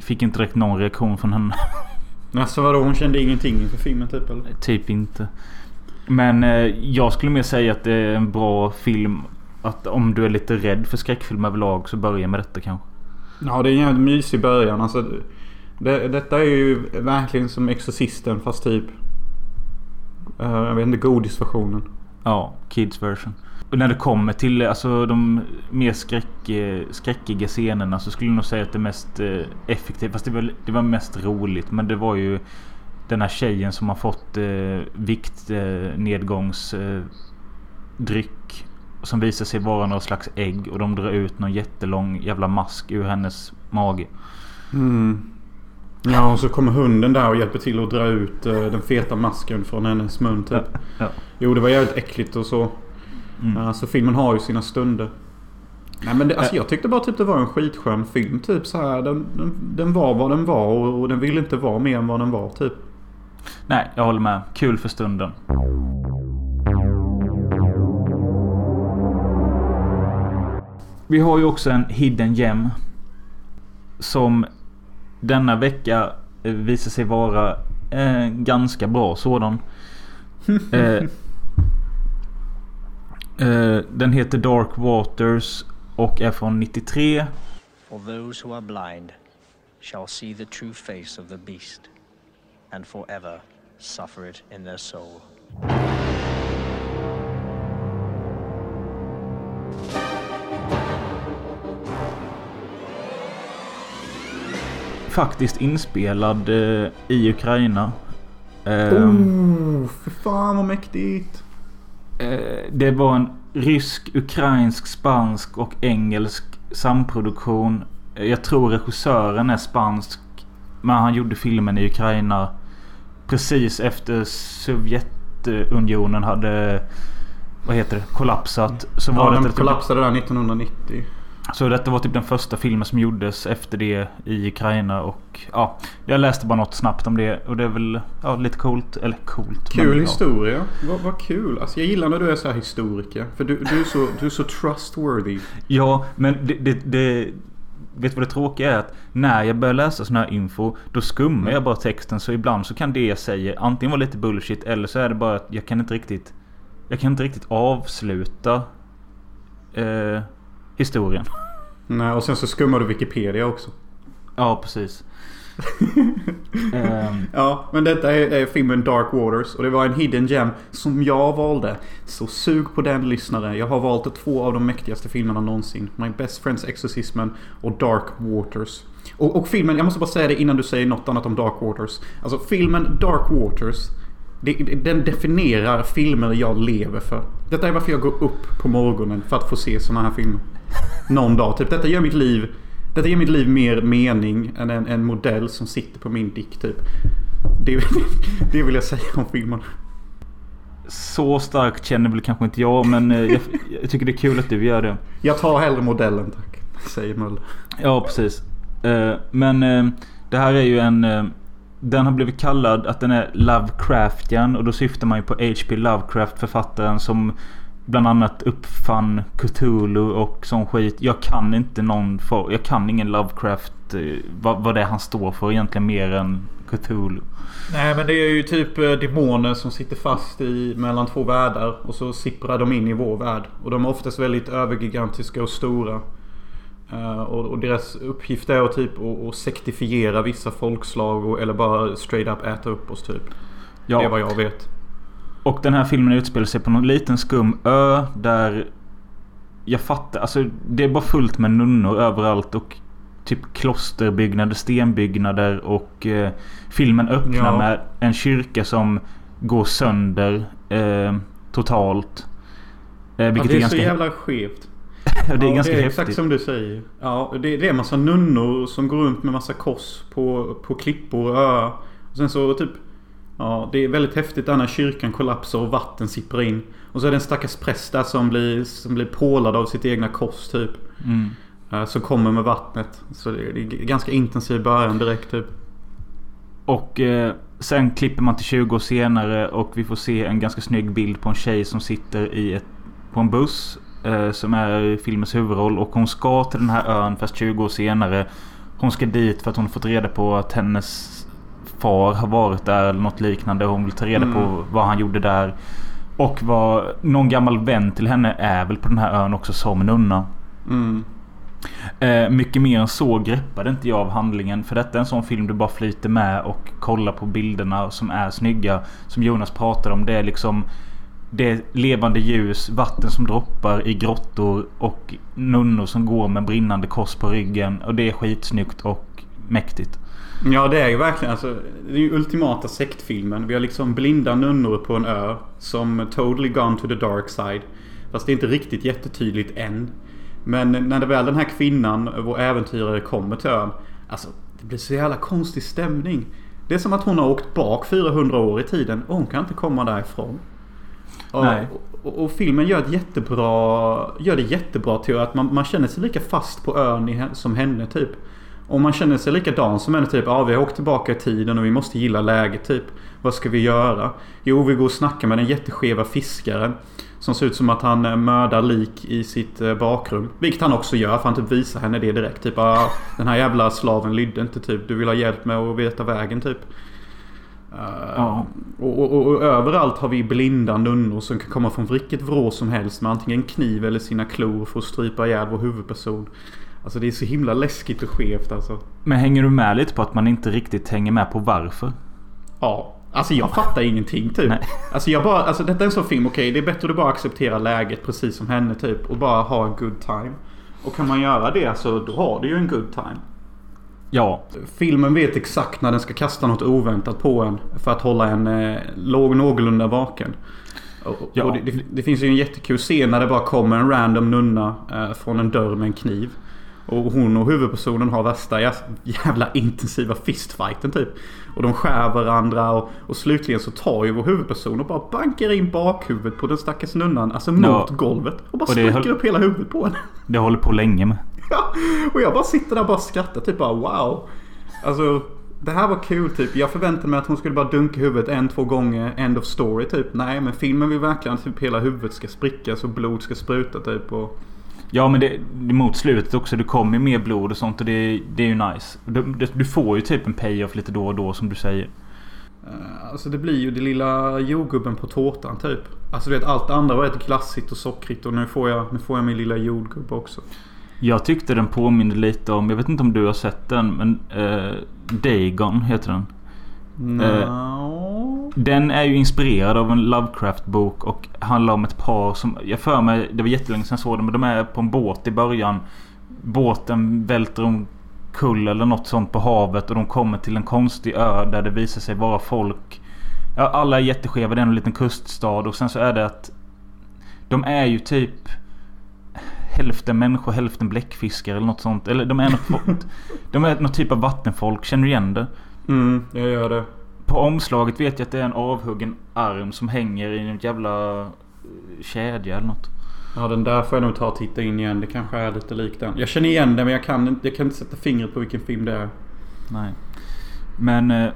fick inte direkt någon reaktion från henne. Alltså vadå, hon kände ingenting inför filmen typ eller? typ inte. Men eh, jag skulle mer säga att det är en bra film. Att om du är lite rädd för skräckfilm överlag så börja med detta kanske. Ja, det är en jävligt mysig början. Alltså, det, detta är ju verkligen som Exorcisten fast typ... eh, jag vet inte, godisversionen. Ja, Kids version. Och när det kommer till alltså, de mer skräck, eh, skräckiga scenerna så skulle jag nog säga att det mest eh, effektiva, fast det var, det var mest roligt, men det var ju den här tjejen som har fått eh, viktnedgångsdryck. eh, eh som visar sig vara någon slags ägg och de drar ut någon jättelång jävla mask ur hennes mage. Mm. Ja, och så kommer hunden där och hjälper till att dra ut eh, den feta masken från hennes mun typ. Ja. Jo, det var jävligt äckligt och så. Mm. Alltså filmen har ju sina stunder. Nej men det, alltså, jag tyckte bara typ det var en skitskön film. Typ så här, den, den, den var vad den var och, och den ville inte vara mer än vad den var typ. Nej, jag håller med. Kul för stunden. Vi har ju också en Hidden Gem. Som denna vecka eh, visar sig vara en ganska bra sådan. eh, eh, den heter Dark Waters och är från 93. For those who are blind shall see the true face of the beast, and forever suffer it in their soul. Faktiskt inspelad eh, i Ukraina. Eh, Oh, för fan vad mäktigt. Eh, Det var en rysk, ukrainsk, spansk och engelsk samproduktion. Eh, Jag tror regissören är spansk. Men han gjorde filmen i Ukraina precis efter Sovjetunionen hade vad heter det, kollapsat. Så var Ja, detta den typ- kollapsade där 1990. Så detta var typ den första filmen som gjordes efter det i Ukraina och ja, jag läste bara något snabbt om det och det är väl ja, lite coolt. Eller coolt. Kul men, ja. historia. Vad, vad kul. Alltså jag gillar när du är så här historiker. För du, du, är, så, du är så trustworthy. Ja, men det, det, det, vet du vad det tråkiga är? Att när jag börjar läsa sån här info Då skummar Mm. jag bara texten så ibland så kan det jag säger antingen vara lite bullshit eller så är det bara att jag kan inte riktigt Jag kan inte riktigt avsluta eh, Historien. Nej, och sen så skummar du Wikipedia också. Ja precis. Ehm, Ja, men detta är, är filmen Dark Waters och det var en hidden gem som jag valde. Så sug på den lyssnare. Jag har valt två av de mäktigaste filmerna någonsin. My Best Friends Exorcismen och Dark Waters. Och, och filmen, jag måste bara säga det innan du säger något annat om Dark Waters. Alltså filmen Dark Waters. Det, den definierar filmer jag lever för. Detta är varför jag går upp på morgonen för att få se såna här filmer. Någon dag. Typ. Detta gör mitt liv detta ger mitt liv mer mening än en, en modell som sitter på min dick typ. Det, det vill jag säga om filmen. så starkt känner väl kanske inte jag men eh, jag, jag tycker det är kul att du gör det. Jag tar hellre modellen tack. Säger Möller. Ja, precis. Eh, Men eh, det här är ju en... Den har blivit kallad att den är Lovecraftian och då syftar man ju på H.P. Lovecraft författaren som bland annat uppfann Cthulhu och sån skit. Jag kan inte någon for, Jag kan ingen Lovecraft eh, vad, vad det är han står för egentligen mer än Cthulhu. Nej men det är ju typ eh, demoner som sitter fast i mellan två världar. Och så sipprar de in i vår värld. Och de är oftast väldigt övergigantiska och stora. Eh, och, och deras uppgift är att typ att, sektifiera vissa folkslag och, eller bara straight up äta upp oss typ. Det är vad jag vet. Och den här filmen utspelar sig på någon liten skum ö där jag fattar, alltså det är bara fullt med nunnor överallt och typ klosterbyggnader, stenbyggnader och eh, filmen öppnar Ja. med en kyrka som går sönder eh, totalt. Eh, Ja, vilket det är är så ganska, jävla skevt. det är ja, ganska det är häftigt. exakt som du säger. Ja, det, det är massa nunnor som går runt med massa kors på, på klippor och öar. Och sen så typ... Ja, det är väldigt häftigt där när kyrkan kollapsar och vatten sipprar in. Och så är det en stackars präst där som blir, som blir pålad av sitt egna kors typ. Mm. Eh, Som kommer med vattnet. Så det är, det är ganska intensiv början direkt typ. Och eh, sen klipper man till 20 år senare och vi får se en ganska snygg bild på en tjej som sitter i ett, på en buss. Eh, som är filmens huvudroll och hon ska till den här ön fast 20 år senare. Hon ska dit för att hon fått reda på att hennes far har varit där eller något liknande. Hon vill ta reda Mm. på vad han gjorde där. Och vad någon gammal vän till henne är väl på den här ön också som nunna. Mm. Eh, mycket mer än så greppade inte jag av handlingen. För detta är en sån film du bara flyter med och kollar på bilderna som är snygga. Som Jonas pratar om. Det är liksom det är levande ljus, vatten som droppar i grottor och nunnor som går med brinnande kors på ryggen. Och det är skitsnyggt och mäktigt. Ja det är ju verkligen alltså. Det är ju ultimata sektfilmen. Vi har liksom blinda nunnor på en ö. Som totally gone to the dark side. Fast det är inte riktigt jättetydligt än. Men när det väl den här kvinnan, vår äventyrare, kommer till ön. Alltså det blir så jävla konstig stämning. Det är som att hon har åkt bak 400 år i tiden och hon kan inte komma därifrån. Och, och, och filmen gör, ett jättebra, gör det jättebra till att man, man känner sig lika fast på ön i, som henne typ. Och man känner sig likadan som henne typ. Ja vi har åkt tillbaka i tiden och vi måste gilla läget typ. Vad ska vi göra? Jo vi går och snackar med den jätteskeva fiskaren. Som ser ut som att han eh, mördar lik i sitt eh, bakrum. Vilket han också gör för han typ visar henne det direkt. Typ ah, den här jävla slaven lydde inte typ. Du vill ha hjälp med att veta vägen typ. Eh, Ja. och, och, och, och överallt har vi blinda nunnor som kan komma från vilket vrå som helst med antingen kniv eller sina klor för att strypa ihjäl vår huvudperson. Alltså det är så himla läskigt och skevt alltså. Men hänger du med lite på att man inte riktigt hänger med på varför? Ja. Alltså jag fattar ingenting typ. Nej. Alltså jag bara, alltså detta är en sån film, okej det är bättre att bara acceptera läget precis som henne typ. Och bara ha en good time. Och kan man göra det så då har du ju en good time. Ja. Filmen vet exakt när den ska kasta något oväntat på en. För att hålla en eh, låg, någorlunda vaken. Och, Ja. och det, det, det finns ju en jättekul scen när det bara kommer en random nunna eh, från en dörr med en kniv. Och hon och huvudpersonen har värsta jä- jävla intensiva fistfighten typ. Och de skär varandra och, och slutligen så tar ju vår huvudperson och bara bankar in bakhuvudet på den stackars nunnan. Alltså mot Ja. golvet. Och bara Och det spricker höll- upp hela huvudet på henne. Det håller på länge med. Ja, och jag bara sitter där och bara skrattar typ bara wow. Alltså det här var kul typ. Jag förväntade mig att hon skulle bara dunka huvudet en, två gånger. End of story typ. Nej men filmen vill verkligen att typ hela huvudet ska spricka så blod ska spruta typ. Och Ja men det, det mot slutet också. Det kommer mer blod och sånt och det, det är ju nice. Du, du, får ju typ en payoff lite då och då som du säger. Eh, Alltså det blir ju det lilla jordgubben på tårtan typ. Alltså du vet allt det andra var rätt glassigt och sockrigt och nu får jag, nu får jag min lilla jordgubbe också. Jag tyckte den påminner lite om, jag vet inte om du har sett den men eh, Dagon heter den. No. Den är ju inspirerad av en Lovecraft-bok och handlar om ett par som... Jag för mig, det var jättelänge sedan jag såg det, men de är på en båt i början. Båten välter omkull eller något sånt på havet och de kommer till en konstig ö där det visar sig vara folk. Ja, alla är jätteskeva, det är en liten kuststad och sen så är det att... De är ju typ... Hälften människor, hälften bläckfiskar eller något sånt. Eller de är något, de är något typ av vattenfolk. Känner du igen det? Mm, jag gör det. På omslaget vet jag att det är en avhuggen arm som hänger i en jävla eh, kedja eller något. Ja den där får jag nog ta och titta in igen. Det kanske är lite likt den. Jag känner igen den men jag kan, inte- jag kan inte sätta fingret på vilken film det är. Nej. Men eh,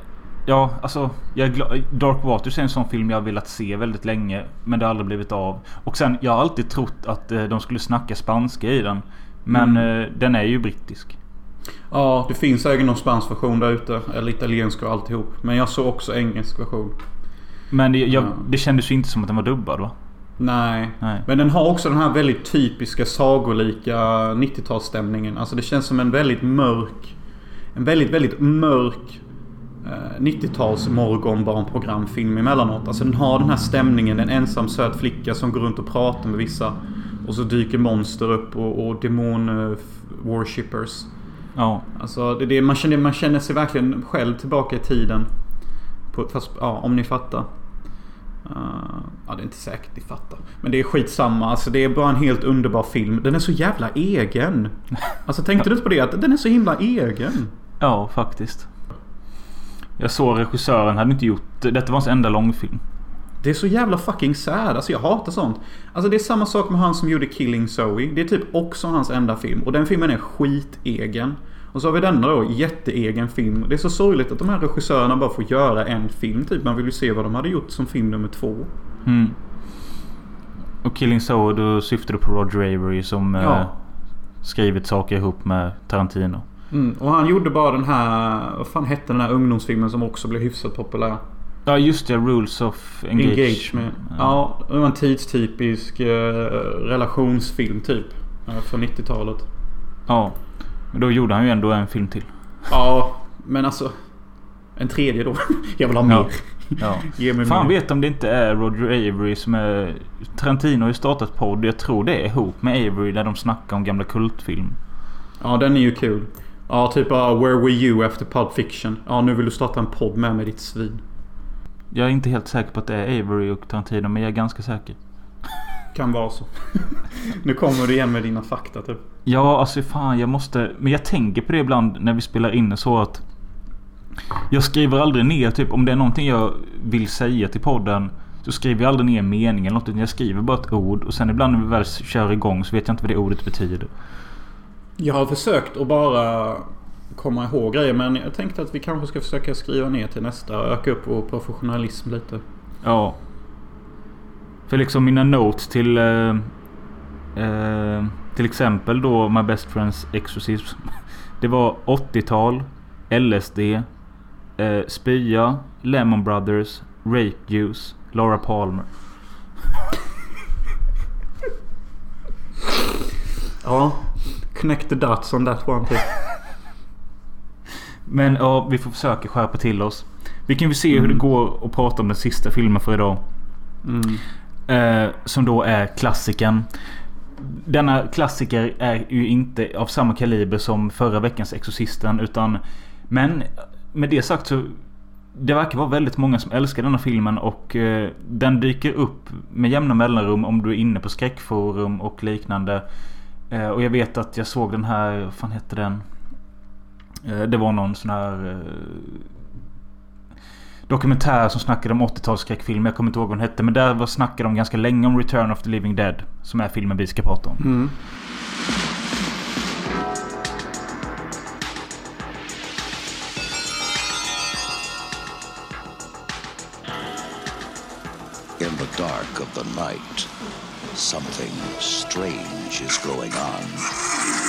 ja, alltså. Jag är glad. Dark Waters är en sån film jag har velat se väldigt länge. Men det har aldrig blivit av. Och sen, jag har alltid trott att eh, de skulle snacka spanska i den. Men eh, den är ju brittisk. Ja, det finns säkert någon spansk version där ute. Eller italiensk och alltihop. Men jag såg också engelsk version. Men det, jag, Ja. det kändes ju inte som att den var dubbad va? Nej. Nej. Men den har också den här väldigt typiska sagolika 90-talsstämningen. Alltså det känns som en väldigt mörk... En väldigt, väldigt mörk eh, 90-tals morgonbarnprogramfilm emellanåt. Alltså den har den här stämningen. En ensam söt flicka som går runt och pratar med vissa. Och så dyker monster upp och, och demon eh, worshippers. Ja. Alltså det, det, man, känner, man känner sig verkligen själv tillbaka i tiden. På, fast, ja, om ni fattar. Uh, ja, det är inte säkert ni fattar. Men det är skitsamma. Alltså det är bara en helt underbar film. Den är så jävla egen. Alltså tänkte du inte på det? Att den är så himla egen. Ja, faktiskt. Jag såg regissören hade inte gjort... Detta var hans enda långfilm. Det är så jävla fucking sad. Alltså jag hatar sånt. Alltså det är samma sak med han som gjorde Killing Zoe. Det är typ också hans enda film. Och den filmen är skitegen. Och så har vi denna då, jätteegen film. Det är så sorgligt att de här regissörerna bara får göra en film. Typ man vill ju se vad de hade gjort som film nummer två. Mm. Och Killing Zoe, då syftar du på Roger Avery som eh, Ja. skrivit saker ihop med Tarantino. Mm. Och han gjorde bara den här, vad fan hette den här ungdomsfilmen som också blev hyfsat populär? Ja just det, Rules of Engage. Engagement. Ja, det var en tidstypisk eh, relationsfilm typ. eh, Från 90-talet. Ja. Men då gjorde han ju ändå en film till. Ja, men alltså. En tredje då. Jag vill ha mer. Ja. Ge mig Fan mer. vet om det inte är Roger Avery som är... Tarantino har ju startat podd. Jag tror det är ihop med Avery där de snackar om gamla kultfilm. Ja, den är ju kul. Ja, typ uh, Where were you after Pulp Fiction? Ja, nu vill du starta en podd med mig ditt svin. Jag är inte helt säker på att det är Avery och Tarantino men jag är ganska säker. Kan vara så. nu kommer du igen med dina fakta typ. Ja, alltså fan jag måste... Men jag tänker på det ibland när vi spelar in så att... Jag skriver aldrig ner typ om det är någonting jag vill säga till podden. Så skriver jag aldrig ner meningen eller något. Utan jag skriver bara ett ord. Och sen ibland när vi väl kör igång så vet jag inte vad det ordet betyder. Jag har försökt att bara komma ihåg grejer men jag tänkte att vi kanske ska försöka skriva ner till nästa och öka upp vår professionalism lite. Ja. För liksom mina notes till... Eh, eh, till exempel då My Best Friends Exorcism. Det var 80-tal. LSD. Eh, spya. Lemon Brothers. Rape Juice. Laura Palmer. Ja. Connect the dots on that one typ. Men ja, vi får försöka skärpa till oss. Vi kan väl se hur det går att prata om den sista filmen för idag. Mm. Eh, som då är klassikern. Denna klassiker är ju inte av samma kaliber som förra veckans Exorcisten. Utan, men med det sagt så det verkar vara väldigt många som älskar denna filmen och eh, den dyker upp med jämna mellanrum om du är inne på skräckforum och liknande. Eh, och jag vet att jag såg den här, vad fan hette den? Eh, det var någon sån här eh, dokumentär som snackade om 80-talsskräckfilm. Jag kommer inte ihåg vad den hette. Men där var snackade de ganska länge om Return of the Living Dead. Som är filmen vi ska prata om. Mm. In the dark of the night, something strange is going on.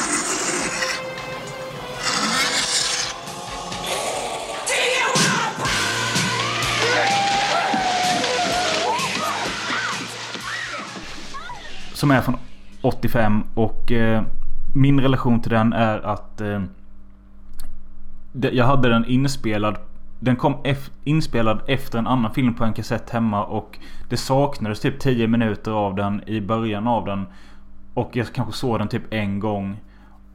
Som är från 85 och eh, min relation till den är att eh, jag hade den inspelad. Den kom ef- inspelad efter en annan film på en kassett hemma och det saknades typ 10 minuter av den i början av den. Och jag kanske såg den typ en gång.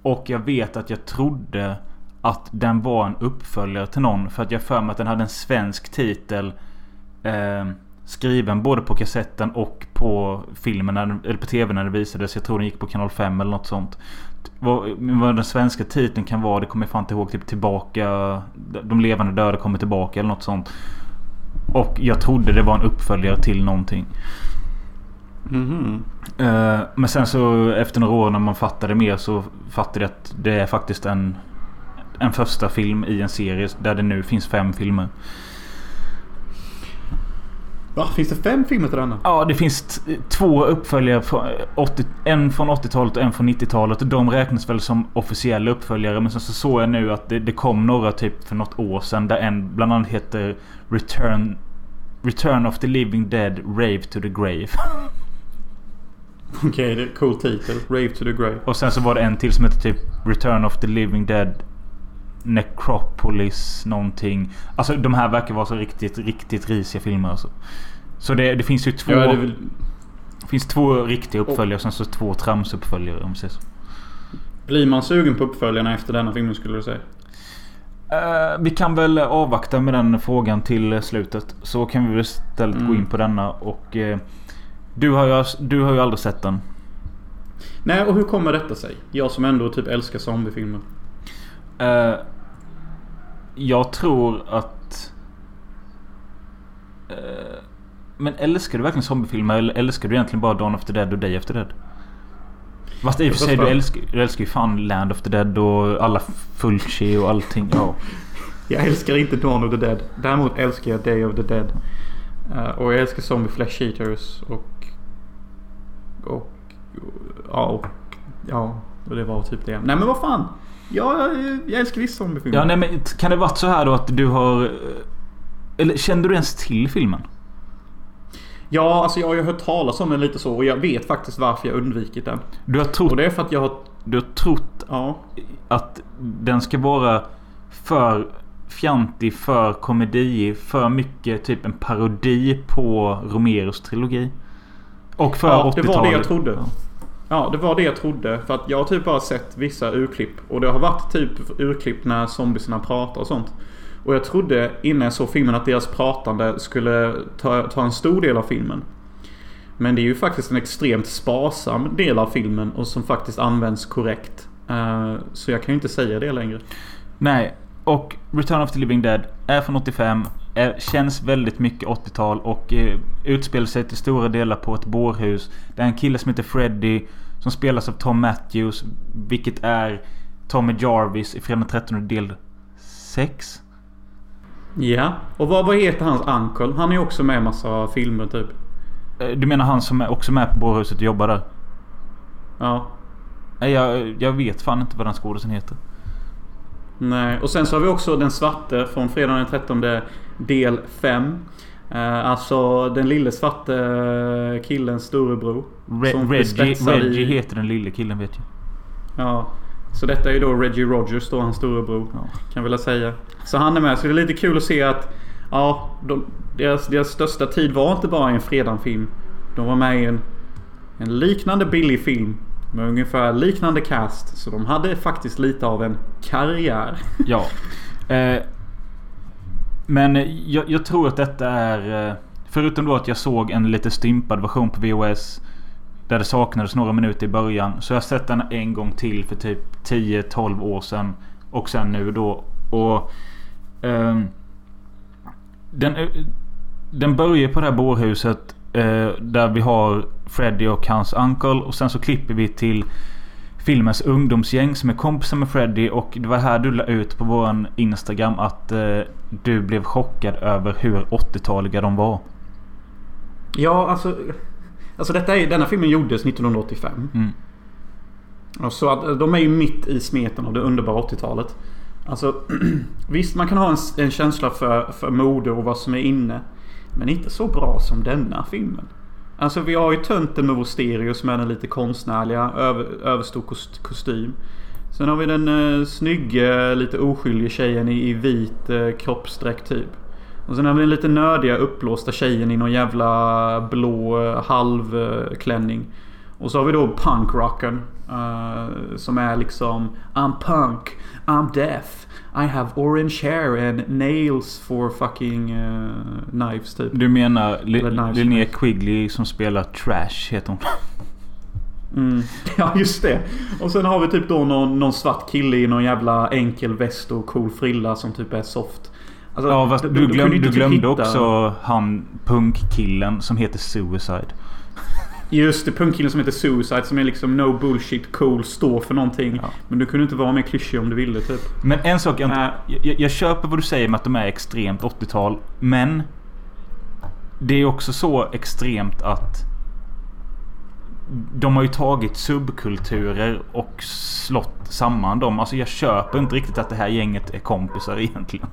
Och jag vet att jag trodde att den var en uppföljare till någon. För att jag för mig att den hade en svensk titel. Eh, skriven både på kassetten och på filmen, när eller på tv när det visades. Jag tror den gick på kanal 5 eller något sånt. Vad, vad den svenska titeln kan vara, det kommer jag fan inte ihåg. Typ tillbaka. De levande döda kommer tillbaka eller något sånt. Och jag trodde det var en uppföljare till någonting. Mhm. Eh, Men sen så efter några år när man fattade mer så fattade jag att det är faktiskt en En första film i en serie där det nu finns fem filmer. Va? Finns det fem filmer till denna? Ja, det finns två uppföljare. Från 80, en från 80-talet och en från 90-talet. De räknas väl som officiella uppföljare. Men sen så såg jag nu att det, det kom några typ för något år sedan. Där en bland annat heter Return Return of the Living Dead Rave to the Grave. Okej, det är cool titel. Rave to the Grave. Och sen så var det en till som heter typ Return of the Living Dead Necropolis någonting. Alltså de här verkar vara så riktigt, riktigt risiga filmer alltså. Så det, det finns ju två... Ja, det väl... Det finns två riktiga uppföljare och sen så två tramsuppföljare om vi säger så. Blir man sugen på uppföljarna efter denna filmen skulle du säga? Eh, vi kan väl avvakta med den frågan till slutet. Så kan vi väl istället gå Mm. in på denna och... eh, du, har ju, du har ju aldrig sett den. Nej, och hur kommer detta sig? Jag som ändå typ älskar zombiefilmer. Eh, jag tror att... eh, men älskar du verkligen zombiefilmer eller älskar du egentligen bara Dawn of the Dead och Day of the Dead? Fast i och för sig, du älskar, du älskar ju fan Land of the Dead och alla Fulci och allting. Ja. Jag älskar inte Dawn of the Dead. Däremot älskar jag Day of the Dead. Eh, och jag älskar Zombie Flesh Eaters och... Och... Ja, och... Ja, och det var typ det. Nej men vad fan! Ja, jag, älskar visst zombiefilmer. ja, nej men kan det varit så här då att du har... Eller kände du ens till filmen? Ja, alltså jag har ju hört talas om den lite så och jag vet faktiskt varför jag undvikit den. Du har trott, Och det är för att jag har... du har trott Ja. att den ska vara för fjantig, för komedi, för mycket typ en parodi på Romeros trilogi. Och för Ja, 80-talet. det var det jag trodde. Ja. Ja, det var det jag trodde. För att jag har typ bara sett vissa urklipp. Och det har varit typ urklipp när zombiesarna pratar och sånt. Och jag trodde innan jag såg filmen att deras pratande skulle ta, ta en stor del av filmen. Men det är ju faktiskt en extremt sparsam del av filmen och som faktiskt används korrekt. Eh, så jag kan ju inte säga det längre. Nej. Och Return of the Living Dead är från 85. Är, känns väldigt mycket 80-tal och eh, utspelar sig till stora delar på ett bårhus. Det är en kille som heter Freddy. Som spelas av Tom Matthews. Vilket är Tommy Jarvis i Fredag den 13 del 6. Ja. Och vad, vad heter hans uncle? Han är ju också med i massa filmer typ. Eh, Du menar han som är också med på bårhuset och jobbar där? Ja. Nej, jag, jag vet fan inte vad den skådisen heter. Nej, och sen så har vi också den svarte från fredagen den 13 del 5. Eh, alltså den lille svarte killens storebror. Re- Reggie, Reggie heter den lille killen vet jag. Ja. Så detta är ju då Reggie Rogers då, hans storebror. Ja. Kan jag vilja säga. Så han är med. Så det är lite kul att se att ja, de, deras, deras största tid var inte bara i en fredagsfilm. De var med i en, en liknande billig film. Med ungefär liknande cast. Så de hade faktiskt lite av en karriär. Ja. Eh, men jag, jag tror att detta är... Eh, förutom då att jag såg en lite stympad version på VHS. Där det saknades några minuter i början. Så jag har sett den en gång till för typ 10-12 år sedan. Och sen nu då. Och... ehm, den, eh, den börjar på det här bårhuset. Eh, där vi har Freddy och hans uncle. Och sen så klipper vi till filmens ungdomsgäng som är kompisar med Freddy. Och det var här du la ut på våran Instagram att eh, du blev chockad över hur 80-taliga de var. Ja, alltså... Alltså detta är, denna filmen gjordes 1985. Mm. Och så att de är ju mitt i smeten av det underbara 80-talet. Alltså visst man kan ha en, en känsla för, för mode och vad som är inne. Men inte så bra som denna filmen. Alltså vi har ju tönten med vår stereo som är den lite konstnärliga, över, överstor kost, kostym. Sen har vi den eh, snygga, lite oskyldiga tjejen i, i vit eh, kroppsdräkt typ. Och sen har vi den lite nördiga uppblåsta tjejen i någon jävla blå eh, halvklänning. Eh, Och så har vi då punkrocken. Eh, som är liksom I'm punk, I'm deaf, i have orange hair and nails for fucking uh, knives typ. Du menar Linnea. Quigley som spelar Trash heter hon. Mm. Ja just det. Och sen har vi typ då någon, någon svart kille i någon jävla enkel väst och cool frilla som typ är soft. Alltså, Ja fast du, glöm, du glömde hitta- också han punkkillen som heter Suicide. Just det, punkkillen som heter Suicide som är liksom no bullshit cool, står för någonting. Ja. Men du kunde inte vara mer klyschig om du ville typ. Men en sak jag, inte, jag, jag köper vad du säger med att de är extremt 80-tal. Men det är också så extremt att de har ju tagit subkulturer och slått samman dem. Alltså jag köper inte riktigt att det här gänget är kompisar egentligen.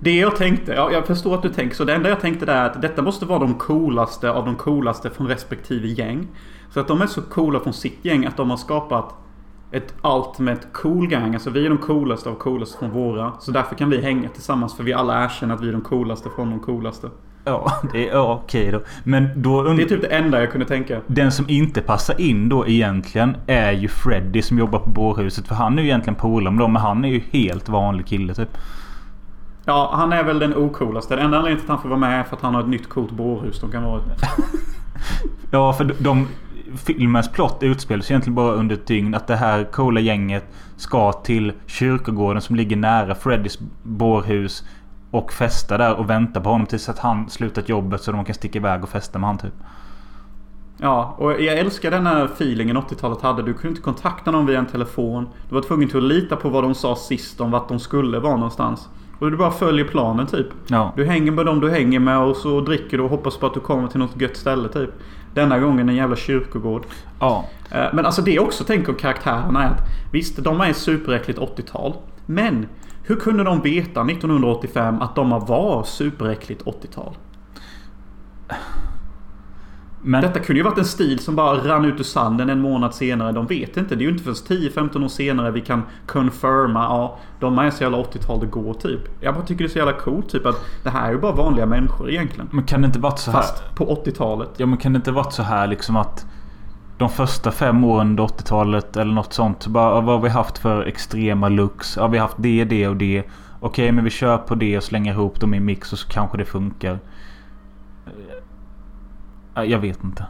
Det jag tänkte, ja, jag förstår att du tänker så. Det enda jag tänkte där är att detta måste vara de coolaste av de coolaste från respektive gäng. Så att de är så coola från sitt gäng att de har skapat ett ultimate cool gang. Alltså vi är de coolaste av coolaste från våra. Så därför kan vi hänga tillsammans för vi alla erkänner att vi är de coolaste från de coolaste. Ja, det är ja, okej då. Men då Det und- är typ det enda jag kunde tänka. Den som inte passar in då egentligen är ju Freddy som jobbar på bårhuset. För han är ju egentligen polare med dem. Men han är ju helt vanlig kille typ. Ja, han är väl den ocoolaste. Den enda anledningen till att han får vara med är för att han har ett nytt coolt bårhus de kan vara i. Ja, för de, de filmens plott utspelar sig egentligen bara under ett dygn. Att det här coola gänget ska till kyrkogården som ligger nära Freddys bårhus. Och festa där och vänta på honom tills att han slutat jobbet så de kan sticka iväg och festa med han typ. Ja, och jag älskar den här feelingen 80-talet hade. Du kunde inte kontakta någon via en telefon. Du var tvungen till att lita på vad de sa sist om vart de skulle vara någonstans. Och du bara följer planen typ. Ja. Du hänger med dem du hänger med och så dricker du och hoppas på att du kommer till något gött ställe typ. Denna gången en jävla kyrkogård. Ja. Eh, Men alltså det jag också tänker om karaktärerna är att visst, de är superäckligt 80-tal. Men hur kunde de veta 1985 att de var superäckligt 80-tal? Men Detta kunde ju varit en stil som bara rann ut ur sanden en månad senare. De vet inte. Det är ju inte förrän 10-15 år senare vi kan confirma. Ja, de är så jävla 80-tal det går typ. Jag bara tycker det är så jävla coolt typ att det här är ju bara vanliga människor egentligen. Men kan det inte varit så här? Fast på 80-talet. Ja men kan det inte varit så här liksom att de första fem åren under 80-talet eller något sånt. Bara, vad har vi haft för extrema looks? Ja vi har haft det, det och det. Okej men vi kör på det och slänger ihop dem i mix och så kanske det funkar. Ja, Jag vet inte.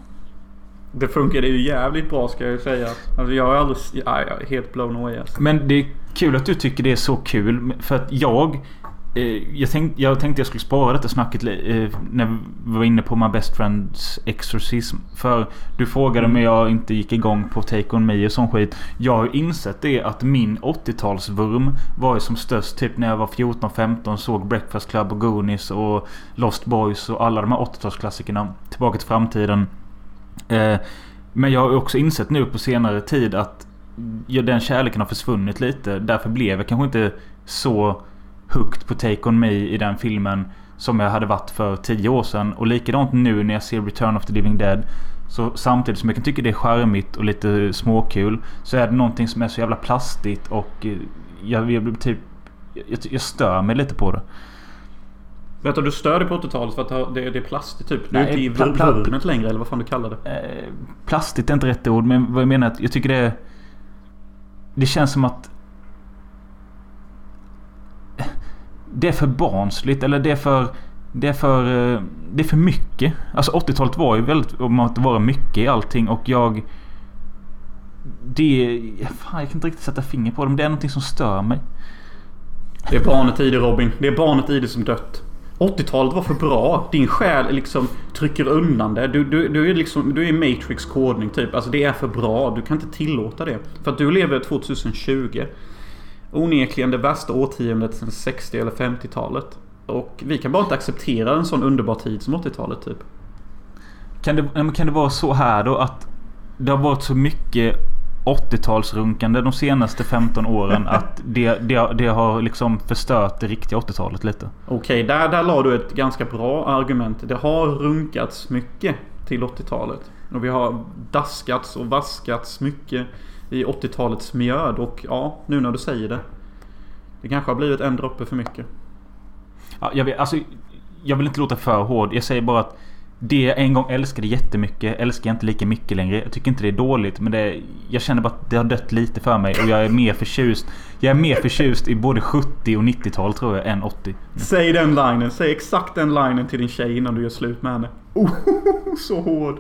Det funkade ju jävligt bra ska jag ju säga. Alltså jag är alldeles... Ja, jag är helt blown away alltså. Men det är kul att du tycker det är så kul. För att jag... Eh, jag, tänk, jag tänkte jag skulle spara detta snacket eh, när vi var inne på My Best Friends Exorcism. För du frågade om jag inte gick igång på Take On Me och sån skit. Jag har insett det att min 80-talsvurm var ju som störst typ när jag var 14-15. Såg Breakfast Club och Goonies och Lost Boys och alla de här 80-talsklassikerna. Tillbaka till framtiden. Eh, men jag har ju också insett nu på senare tid att ja, den kärleken har försvunnit lite. Därför blev jag kanske inte så hooked på Take On Me i den filmen som jag hade varit för 10 år sedan. Och likadant nu när jag ser Return of the Living Dead. Så samtidigt som jag kan tycka det är charmigt och lite småkul. Så är det någonting som är så jävla plastigt och eh, jag, jag blir typ... Jag, jag stör mig lite på det. Vet du, stör dig på 80-talet för att det, det är plastigt typ. Du är Nej, inte i pla- vurmet längre eller vad fan du kallar det. Eh, plastigt är inte rätt ord men vad jag menar är att jag tycker det är... Det känns som att... Det är för barnsligt eller det är för... Det är för... Eh, det är för mycket. Alltså 80-talet var ju väldigt om att vara mycket i allting och jag... Det... Fan jag kan inte riktigt sätta finger på det men det är någonting som stör mig. Det är barnet i det Robin. Det är barnet i det som dött. 80-talet var för bra. Din själ liksom trycker undan det. Du, du, du är liksom du är i Matrix kodning typ. Alltså det är för bra. Du kan inte tillåta det. För att du lever 2020. Onekligen det värsta årtiondet sedan 60 eller 50-talet. Och vi kan bara inte acceptera en sån underbar tid som 80-talet typ. Kan det, kan det vara så här då att det har varit så mycket 80-talsrunkande de senaste 15 åren att det, det, det har liksom förstört det riktiga 80-talet lite. Okej, där, där la du ett ganska bra argument. Det har runkats mycket till 80-talet. Och vi har daskats och vaskats mycket i 80-talets mjöd. Och ja, nu när du säger det. Det kanske har blivit en droppe för mycket. Ja, jag, vet, alltså, jag vill inte låta för hård. Jag säger bara att det jag en gång älskade jättemycket älskar jag inte lika mycket längre. Jag tycker inte det är dåligt men det, jag känner bara att det har dött lite för mig och jag är mer förtjust. Jag är mer förtjust i både 70 och 90-tal tror jag än 80. Säg den linen. Säg exakt den linen till din tjej innan du gör slut med henne. Oh, så hård.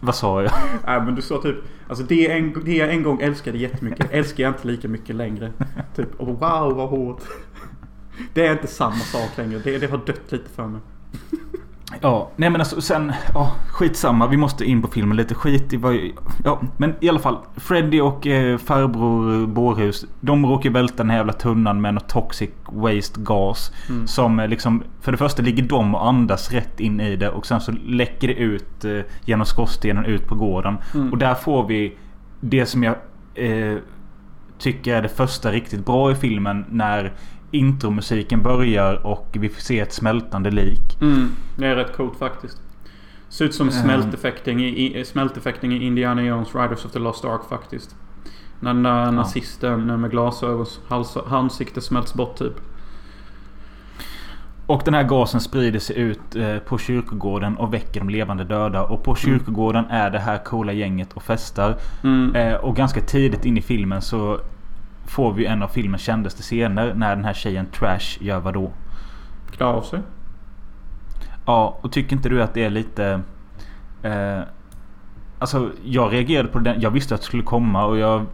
Vad sa jag? Nej men du sa typ Alltså det, en, det jag en gång älskade jättemycket älskar jag inte lika mycket längre. Typ oh, wow vad hårt. Det är inte samma sak längre. Det, det har dött lite för mig. Ja, nej men alltså sen... Ja, skitsamma. Vi måste in på filmen lite. Skit i vad... Ja, men i alla fall. Freddy och eh, farbror Bårhus. De råkar välta den här jävla tunnan med något toxic waste gas. Mm. Som eh, liksom... För det första ligger de och andas rätt in i det. Och sen så läcker det ut eh, genom skorstenen ut på gården. Mm. Och där får vi det som jag eh, tycker är det första riktigt bra i filmen. När intromusiken börjar och vi får se ett smältande lik. Mm, det är rätt coolt faktiskt. Ser ut som Ehm. smälteffekten i, i, smälteffekten i Indiana Jones Riders of the Lost Ark faktiskt. När den där nazisten med glasögons hals, ansikte smälts bort typ. Och den här gasen sprider sig ut eh, på kyrkogården och väcker de levande döda. Och på kyrkogården är det här coola gänget och festar. Mm. Eh, och ganska tidigt in i filmen så får vi en av filmens kändaste scener när den här tjejen Trash gör vadå? Klär av sig. Ja, och tycker inte du att det är lite... Eh, alltså, jag reagerade på den. Jag visste att det skulle komma och jag...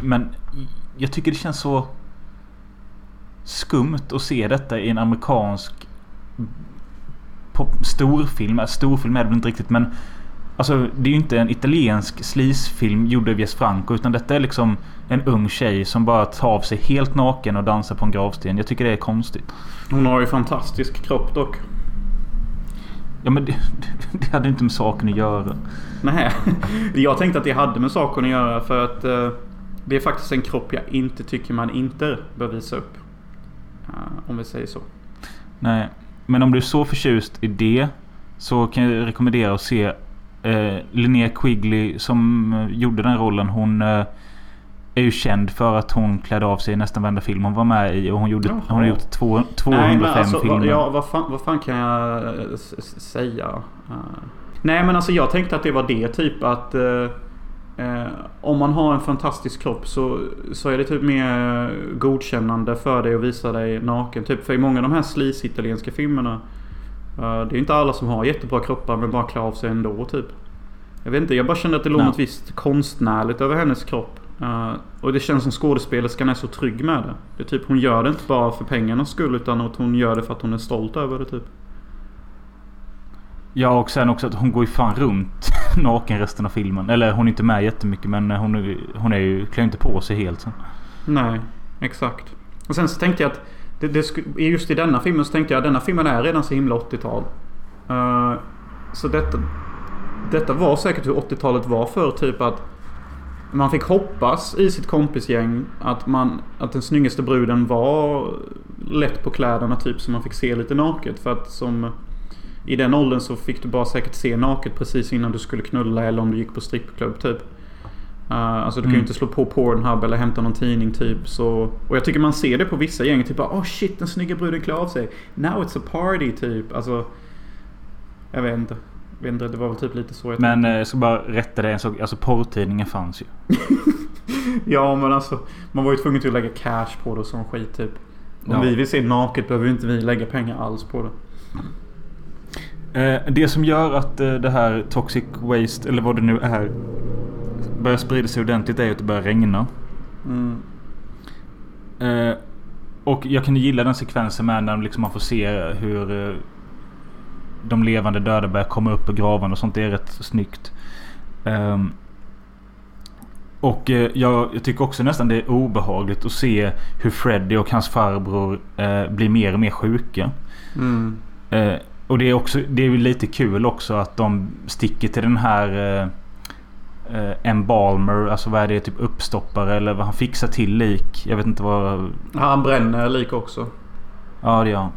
Men jag tycker det känns så skumt att se detta i en amerikansk pop, storfilm. Äh, Storfilm är det väl inte riktigt men Alltså det är ju inte en italiensk sleazefilm gjord av Jes Franco utan detta är liksom en ung tjej som bara tar av sig helt naken och dansar på en gravsten. Jag tycker det är konstigt. Hon har ju fantastisk kropp dock. Ja men det, det hade inte med saken att göra. Nej, jag tänkte att det hade med saken att göra för att eh, det är faktiskt en kropp jag inte tycker man inte bör visa upp. Eh, om vi säger så. Nej. Men om du är så förtjust i det så kan jag rekommendera att se eh, Linnea Quigley som eh, gjorde den rollen. Hon eh, är ju känd för att hon klädde av sig i nästan varenda film hon var med i. Och hon, gjorde, Jaha. hon har gjort två, 205 Nej, alltså, filmer. ja, vad, fan, vad fan kan jag eh, säga? Eh, nej men alltså jag tänkte att det var det typ att eh, om man har en fantastisk kropp så, så är det typ mer godkännande för dig att visa dig naken. Typ för i många av de här sleaze italienska filmerna Det är ju inte alla som har jättebra kroppar men bara klär av sig ändå typ. Jag vet inte, jag bara kände att det låg något visst konstnärligt över hennes kropp. Eh, och det känns som skådespelerskan är så trygg med det. det är typ, hon gör det inte bara för pengarnas skull utan att hon gör det för att hon är stolt över det typ. Ja och sen också att hon går ju fan runt naken resten av filmen. Eller hon är inte med jättemycket men hon, är- hon är ju, klär inte på sig helt. Så. Nej, exakt. Och sen så tänkte jag att det, det just i denna filmen så tänkte jag att denna filmen är redan så himla 80-tal. Eh, så detta, detta var säkert hur 80-talet var för typ att man fick hoppas i sitt kompisgäng att, man, att den snyggaste bruden var lätt på kläderna typ så man fick se lite naket. För att som i den åldern så fick du bara säkert se naket precis innan du skulle knulla eller om du gick på strippklubb typ. Uh, alltså du kan ju Mm. inte slå på Pornhub eller hämta någon tidning typ. Så, och jag tycker man ser det på vissa gäng. Typ bara, oh shit den snygga bruden klär av sig. Now it's a party typ. Alltså. Jag vet inte. Vet inte det var väl typ lite så jag Men eh, jag ska bara rätta dig en sak. Alltså porrtidningen fanns ju. Ja men alltså. Man var ju tvungen till att lägga cash på det och sån skit typ. Om Ja. vi vill se naket behöver inte vi lägga pengar alls på det. Eh, det som gör att eh, det här Toxic Waste, eller vad det nu är, börjar sprida sig ordentligt är att det börjar regna. Mm. Och jag kan gilla den sekvensen med när liksom man får se hur de levande döda börjar komma upp ur graven och sånt. Det är rätt snyggt. Ehm, och eh, jag, jag tycker också nästan det är obehagligt att se hur Freddy och hans farbror eh, blir mer och mer sjuka. Mm. Eh, och det är också Det är lite kul också att de sticker till den här... Eh, eh, embalmer. Alltså vad är det? Typ uppstoppare eller vad han fixar till lik. Jag vet inte vad... Han bränner lik också. Ja det gör han.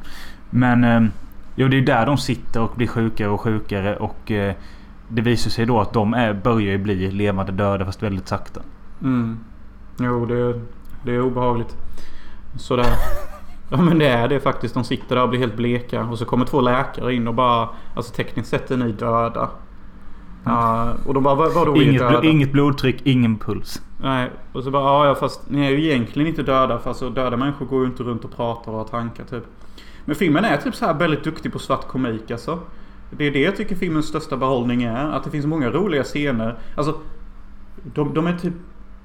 Men eh, jo, det är där de sitter och blir sjukare och sjukare. Och eh, det visar sig då att de är, börjar ju bli levande döda fast väldigt sakta. Mm. Jo, det, det är obehagligt. Sådär. Ja men det är det faktiskt. De sitter där och blir helt bleka. Och så kommer två läkare in och bara... Alltså tekniskt sett är ni döda. Ja, och de bara vad- vadå Inget, döda? inget blodtryck, ingen puls. Nej, och så bara ja fast ni är ju egentligen inte döda. För alltså döda människor går ju inte runt och pratar och har tankar typ. Men filmen är typ så här väldigt duktig på svart komik alltså. Det är det jag tycker filmens största behållning är. Att det finns många roliga scener. Alltså, de, de är typ...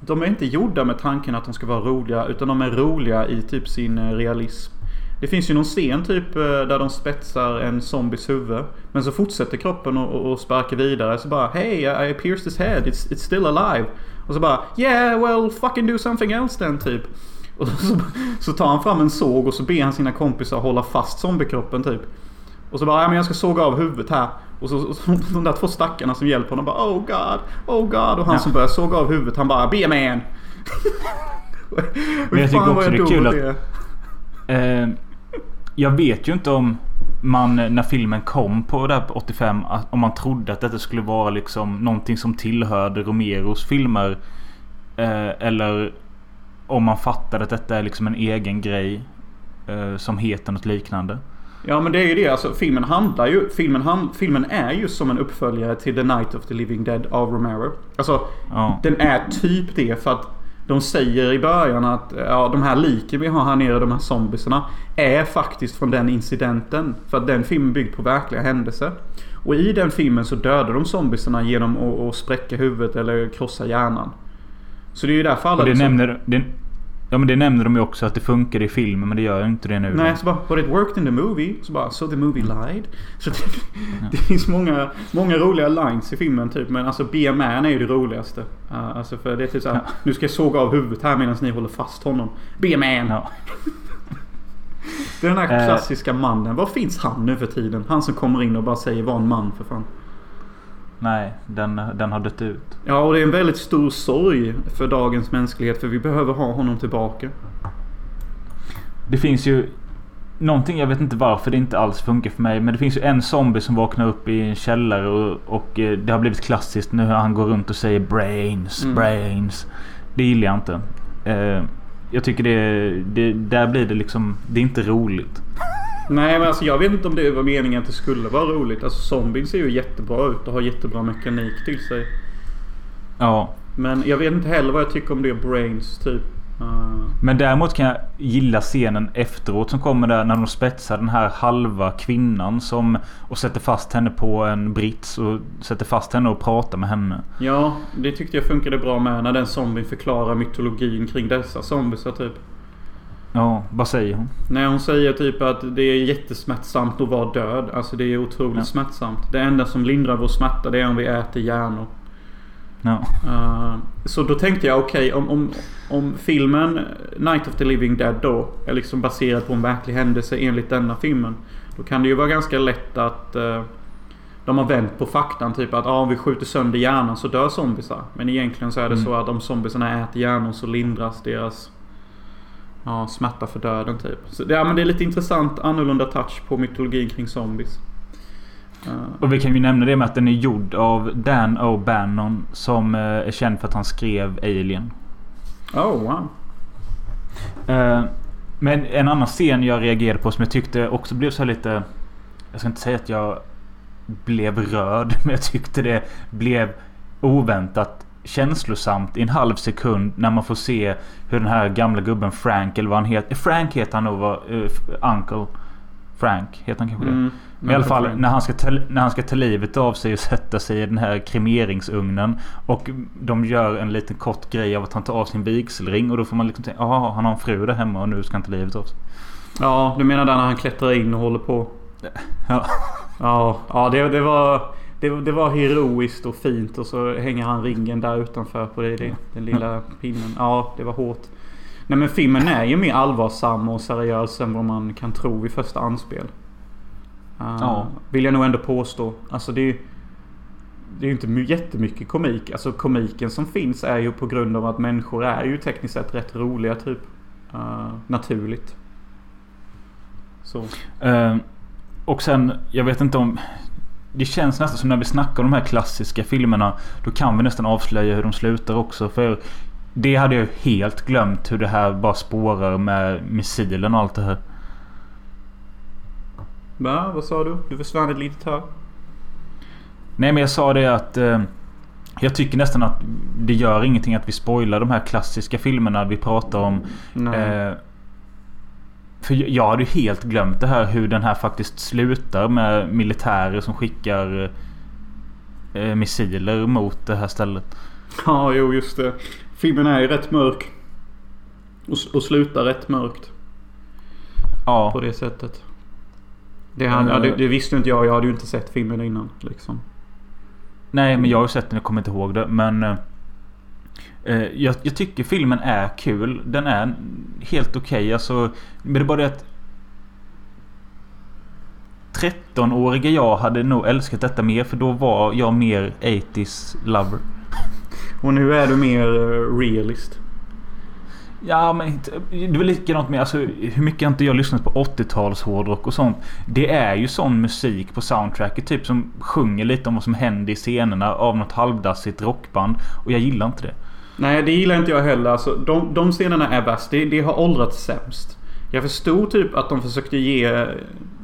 De är inte gjorda med tanken att de ska vara roliga. Utan de är roliga i typ sin eh, realism. Det finns ju någon scen typ eh, där de spetsar en zombies huvud. Men så fortsätter kroppen och, och, och sparkar vidare. Så bara Hey I pierced his head. It's, it's still alive. Och så bara Yeah well fucking do something else then typ. Och så, så tar han fram en såg och så ber han sina kompisar hålla fast zombiekroppen typ. Och så bara ja men jag ska såga av huvudet här. Och så, och så de där två stackarna som hjälper honom bara Oh God, Oh God. Och han Ja. som börjar såga av huvudet han bara Be a man. Men jag tycker också det är kul att- Eh, jag vet ju inte om man när filmen kom på där på 85 att- om man trodde att detta skulle vara liksom någonting som tillhörde Romeros filmer. Eh, eller om man fattade att detta är liksom en egen grej. Eh, som heter något liknande. Ja men det är ju det. Alltså filmen handlar ju... Filmen, hand, filmen är ju som en uppföljare till The Night of the Living Dead av Romero. Alltså Ja. den är typ det för att de säger i början att ja, de här liken vi har här nere, de här zombiesarna, är faktiskt från den incidenten. För att den filmen byggd på verkliga händelser. Och i den filmen så dödar de zombiesarna genom att, att spräcka huvudet eller krossa hjärnan. Så det är ju därför alla... Och det liksom- nämner, det, ja men det nämner de ju också att det funkar i filmen men det gör ju inte det nu. Nej, så bara But it worked in the movie. Så bara So the movie lied. Så det, det finns många, många roliga lines i filmen typ. Men alltså Be a man är ju det roligaste. Uh, alltså för det är typ såhär. Nu ska jag såga av huvudet här medan ni håller fast honom. Be a man. Ja. Det är den här Eh. klassiska mannen. Var finns han nu för tiden? Han som kommer in och bara säger var en man för fan. Nej, den, den har dött ut. Ja, och det är en väldigt stor sorg för dagens mänsklighet. För vi behöver ha honom tillbaka. Det finns ju någonting, jag vet inte varför det inte alls funkar för mig. Men det finns ju en zombie som vaknar upp i en källare och, och eh, det har blivit klassiskt nu. Han går runt och säger brains, Mm. brains. Det gillar jag inte. Eh, jag tycker det, det... Där blir det liksom... Det är inte roligt. Nej men alltså jag vet inte om det var meningen att det skulle vara roligt. Alltså zombies ser ju jättebra ut och har jättebra mekanik till sig. Ja. Men jag vet inte heller vad jag tycker om det Brains typ. Uh, Men däremot kan jag gilla scenen efteråt som kommer där när de spetsar den här halva kvinnan som och sätter fast henne på en brits och sätter fast henne och pratar med henne. ja, det tyckte jag funkade bra med när den zombien förklarar mytologin kring dessa zombiesar typ. Ja, vad säger hon? När hon säger typ att det är jättesmärtsamt att vara död. Alltså det är otroligt Ja. smärtsamt. Det enda som lindrar vår smärta det är om vi äter hjärnor. Ja. Uh, så då tänkte jag okej om, om, om filmen Night of the Living Dead då är liksom baserad på en verklig händelse enligt denna filmen. Då kan det ju vara ganska lätt att uh, de har vänt på faktan. Typ att ah, om vi skjuter sönder hjärnan så dör zombiesar. Men egentligen så är det Mm. så att om zombiesarna äter hjärnor så lindras deras ja, smärta för döden typ. Så det, ja, men det är lite intressant annorlunda touch på mytologin kring zombies. Uh, Och vi kan ju nämna det med att den är gjord av Dan O'Bannon som eh, är känd för att han skrev Alien. oh wow. Eh, Men en annan scen jag reagerade på som jag tyckte också blev så här lite... Jag ska inte säga att jag blev rörd. Men jag tyckte det blev oväntat känslosamt i en halv sekund. När man får se hur den här gamla gubben Frank eller vad han heter. Frank heter han nog va? Uh, Uncle. Frank heter han kanske det? Mm. Men i alla fall när han, ska ta, när han ska ta livet av sig och sätta sig i den här kremeringsugnen. Och de gör en liten kort grej av att han tar av sin vigselring. Och då får man liksom tänka jaha han har en fru där hemma och nu ska han ta livet av sig. Ja, du menar där när han klättrar in och håller på? Ja. Ja, ja det, det var... Det, det var heroiskt och fint och så hänger han ringen där utanför på det, det, den lilla pinnen. Ja, det var hårt. Nej men filmen är ju mer allvarsam och seriös än vad man kan tro vid första anspel. Uh, Ja. Vill jag nog ändå påstå. Alltså det är ju- det är ju inte my- jättemycket komik. Alltså komiken som finns är ju på grund av att människor är ju tekniskt sett rätt roliga typ. Uh, naturligt. Så. Eh, och sen, jag vet inte om... Det känns nästan som när vi snackar om de här klassiska filmerna. Då kan vi nästan avslöja hur de slutar också. För det hade jag helt glömt hur det här bara spårar med missilen och allt det här. Va? Vad sa du? Du försvann ett litet tag. Nej men jag sa det att... Eh, jag tycker nästan att det gör ingenting att vi spoilar de här klassiska filmerna vi pratar om. Eh, för jag- hade ju helt glömt det här hur den här faktiskt slutar med militärer som skickar eh, missiler mot det här stället. Ja, jo just det. Filmen är ju rätt mörk. Och, och slutar rätt mörkt. Ja. På det sättet. Det, hade, ja, det, det visste inte jag. Jag hade ju inte sett filmen innan. Liksom. Nej men jag har ju sett den, jag kommer inte ihåg det. Men... Eh, jag, jag tycker filmen är kul. Den är helt okej. alltså, men det är bara det att... 13-åriga jag hade nog älskat detta mer för då var jag mer 80s lover. Och nu är du mer eh, realist. Ja men det är väl likadant med alltså, hur mycket har inte jag lyssnat på 80-tals hårdrock och sånt. Det är ju sån musik på soundtracket typ som sjunger lite om vad som händer i scenerna av något halvdassigt rockband. Och jag gillar inte det. Nej, det gillar inte jag heller. Alltså, de, de scenerna är bäst. Det, det har åldrats sämst. Jag förstod typ att de försökte ge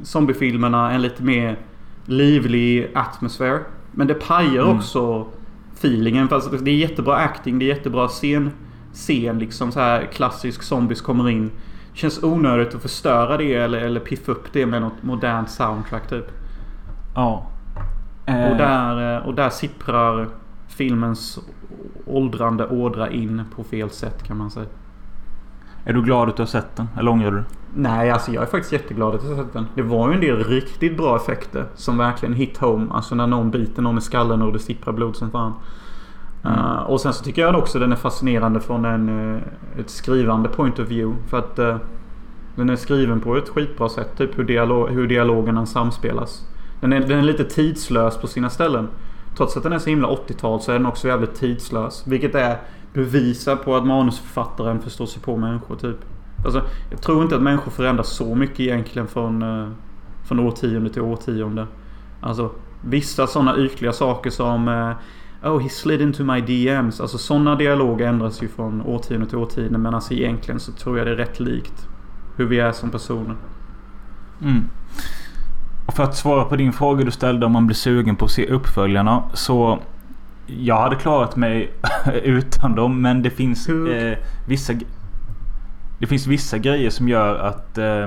zombiefilmerna en lite mer livlig atmosfär. Men det pajar Mm. också feelingen. Fast det är jättebra acting, det är jättebra scen. Scen liksom så här klassisk zombies kommer in. Det känns onödigt att förstöra det eller, eller piffa upp det med något modernt soundtrack typ. Ja. Eh, Och där, eh, och där sipprar filmens åldrande ådra in på fel sätt kan man säga. Är du glad att du har sett den? Eller ångrar du? Nej, alltså jag är faktiskt jätteglad att jag har sett den. Det var ju en del riktigt bra effekter som verkligen hit home. Alltså när någon biter någon i skallen och det sipprar blod som fan. Uh, och sen så tycker jag också den är fascinerande från en, eh, ett skrivande point of view. För att eh, den är skriven på ett skitbra sätt. Typ hur, dialog, hur dialogerna samspelas. Den är, den är lite tidslös på sina ställen. Trots att den är så himla 80-tal så är den också jävligt tidslös. Vilket är bevisar på att manusförfattaren förstår sig på människor typ. Alltså, jag tror inte att människor förändras så mycket egentligen från, eh, från årtionde till årtionde. Alltså vissa sådana ytliga saker som eh, Oh, he slid into my DMs. Alltså sådana dialoger ändras ju från årtionde till årtionde. Men alltså egentligen så tror jag det är rätt likt. Hur vi är som personer. Mm. För att svara på din fråga du ställde om man blir sugen på att se uppföljarna. Så jag hade klarat mig utan dem. Men det finns eh, vissa... Det finns vissa grejer som gör att eh,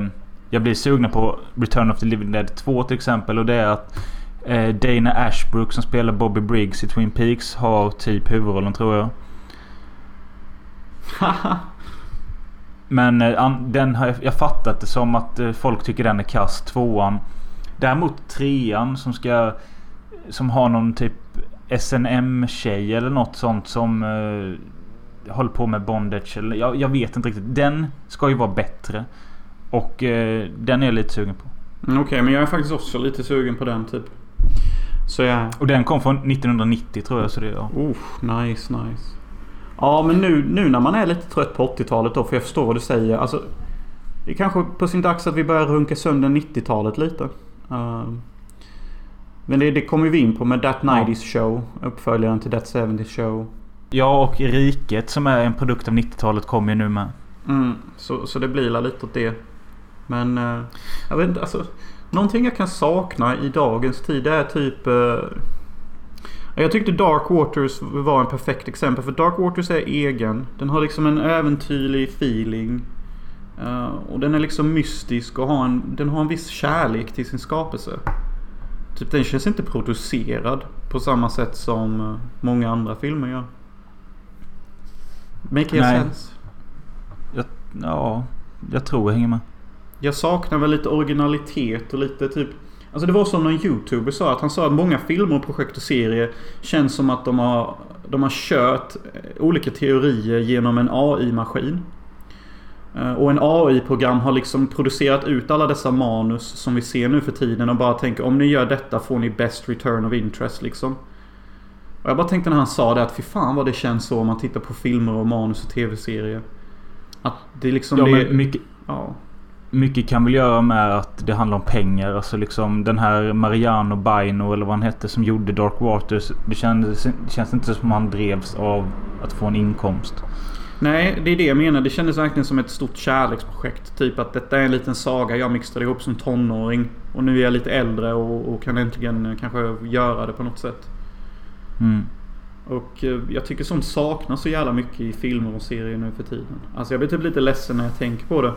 jag blir sugna på Return of the Living Dead 2 till exempel. Och det är att eh, Dana Ashbrook som spelar Bobby Briggs i Twin Peaks har typ huvudrollen tror jag. Men eh, den har jag, fattat det som att eh, folk tycker den är kass. Tvåan. Däremot trean som ska... Som har någon typ SNM-tjej eller något sånt som... Eh, håller på med bondage eller jag, jag vet inte riktigt. Den ska ju vara bättre. Och eh, den är jag lite sugen på. Mm, Okej, men jag är faktiskt också lite sugen på den typ. Så jag... Och den kom från 1990 tror jag så det ja. Oh, nice, nice. Ja, men nu, nu när man är lite trött på 80-talet då, för jag förstår vad du säger. Alltså, det är kanske på sin dags att vi börjar runka sönder 90-talet lite. Uh, men det, det kommer vi in på med That 90s Show. Uppföljaren till That 70s Show. Ja och Riket som är en produkt av 90-talet kommer ju nu med. Mm, så, så det blir lite åt det. Men eh, jag vet inte, alltså. Någonting jag kan sakna i dagens tid är typ... eh, jag tyckte Dark Waters var en perfekt exempel. För Dark Waters är egen. Den har liksom en äventyrlig feeling. Eh, och den är liksom mystisk och har en, den har en viss kärlek till sin skapelse. Typ den känns inte producerad på samma sätt som eh, många andra filmer gör. Make Nej. sense? Jag, ja, jag tror jag hänger med. Jag saknar väl lite originalitet och lite typ... Alltså det var som någon YouTuber sa att han sa att många filmer projekt och serier känns som att de har, de har kört eh, olika teorier genom en AI-maskin. Eh, Och en AI-program har liksom producerat ut alla dessa manus som vi ser nu för tiden och bara tänker om ni gör detta får ni best return of interest liksom. Och jag bara tänkte när han sa det att fy fan vad det känns så om man tittar på filmer och manus och tv-serier. Att det liksom... Ja, det, men mycket, ja. mycket kan väl göra med att det handlar om pengar. Alltså liksom den här Mariano Baino eller vad han hette som gjorde Dark Waters. Det kändes, det känns inte som han drevs av att få en inkomst. Nej, det är det jag menar. Det kändes verkligen som ett stort kärleksprojekt. Typ att detta är en liten saga jag mixtrade ihop som tonåring. Och nu är jag lite äldre och, och kan äntligen kanske göra det på något sätt. Mm. Och eh, jag tycker sånt saknas så jävla mycket i filmer och serier nu för tiden. Alltså jag blir typ lite ledsen när jag tänker på det.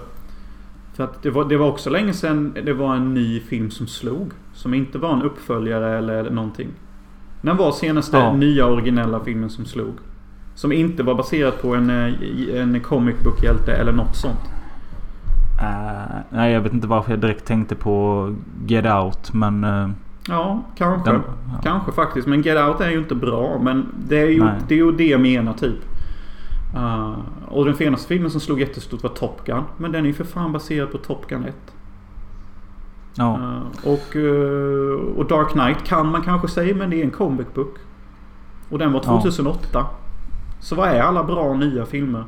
För att det var, det var också länge sedan det var en ny film som slog. Som inte var en uppföljare eller någonting. När var senaste Ja. nya originella filmen som slog? Som inte var baserad på en, eh, en comic book-hjälte eller något sånt. Eh, nej, jag vet inte varför jag direkt tänkte på Get Out. Men eh, Ja, kanske. Den- ja. Kanske faktiskt. Men Get Out är ju inte bra. Men det är ju Nej. det, är ju det jag menar typ. Uh, och den senaste filmen som slog jättestort var Top Gun. Men den är ju för fan baserad på Top Gun 1. ja. Uh, och, uh, och Dark Knight kan man kanske säga. Men det är en comic book. Och den var Ja. 2008. Så vad är alla bra nya filmer?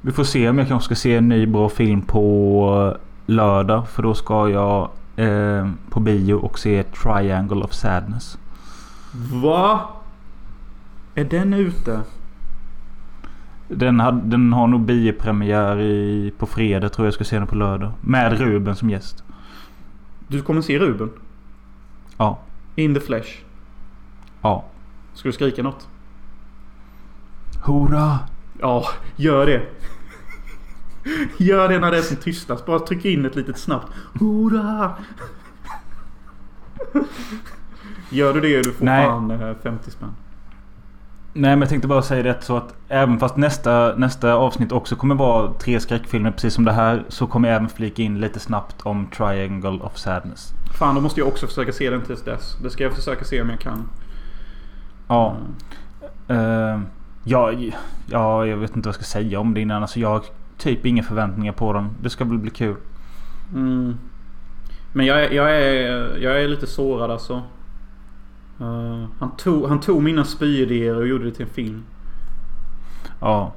Vi får se om jag kanske ska se en ny bra film på lördag. För då ska jag eh, på bio och se Triangle of Sadness. Va? Är den ute? Den, had, den har nog biopremiär i, på fredag tror jag jag ska se den på lördag. Med Ruben som gäst. Du kommer se Ruben? Ja. In the flesh? Ja. Ska du skrika något? Hurra! Ja, gör det. Gör det när det är som tystast. Bara tryck in ett litet snabbt Hurra! Gör du det du får Nej. fan eh, 50 spänn. Nej men jag tänkte bara säga det så att även fast nästa, nästa avsnitt också kommer vara tre skräckfilmer precis som det här. Så kommer jag även flika in lite snabbt om Triangle of Sadness. Fan, då måste jag också försöka se den tills dess. Det ska jag försöka se om jag kan. Ja. Eh, ja, ja, jag vet inte vad jag ska säga om det innan. Alltså jag har typ inga förväntningar på den. Det ska väl bli kul. Mm. Men jag, jag, är, jag är lite sårad alltså. Eh, han, tog, han tog mina spyidéer och gjorde det till en film. Ja.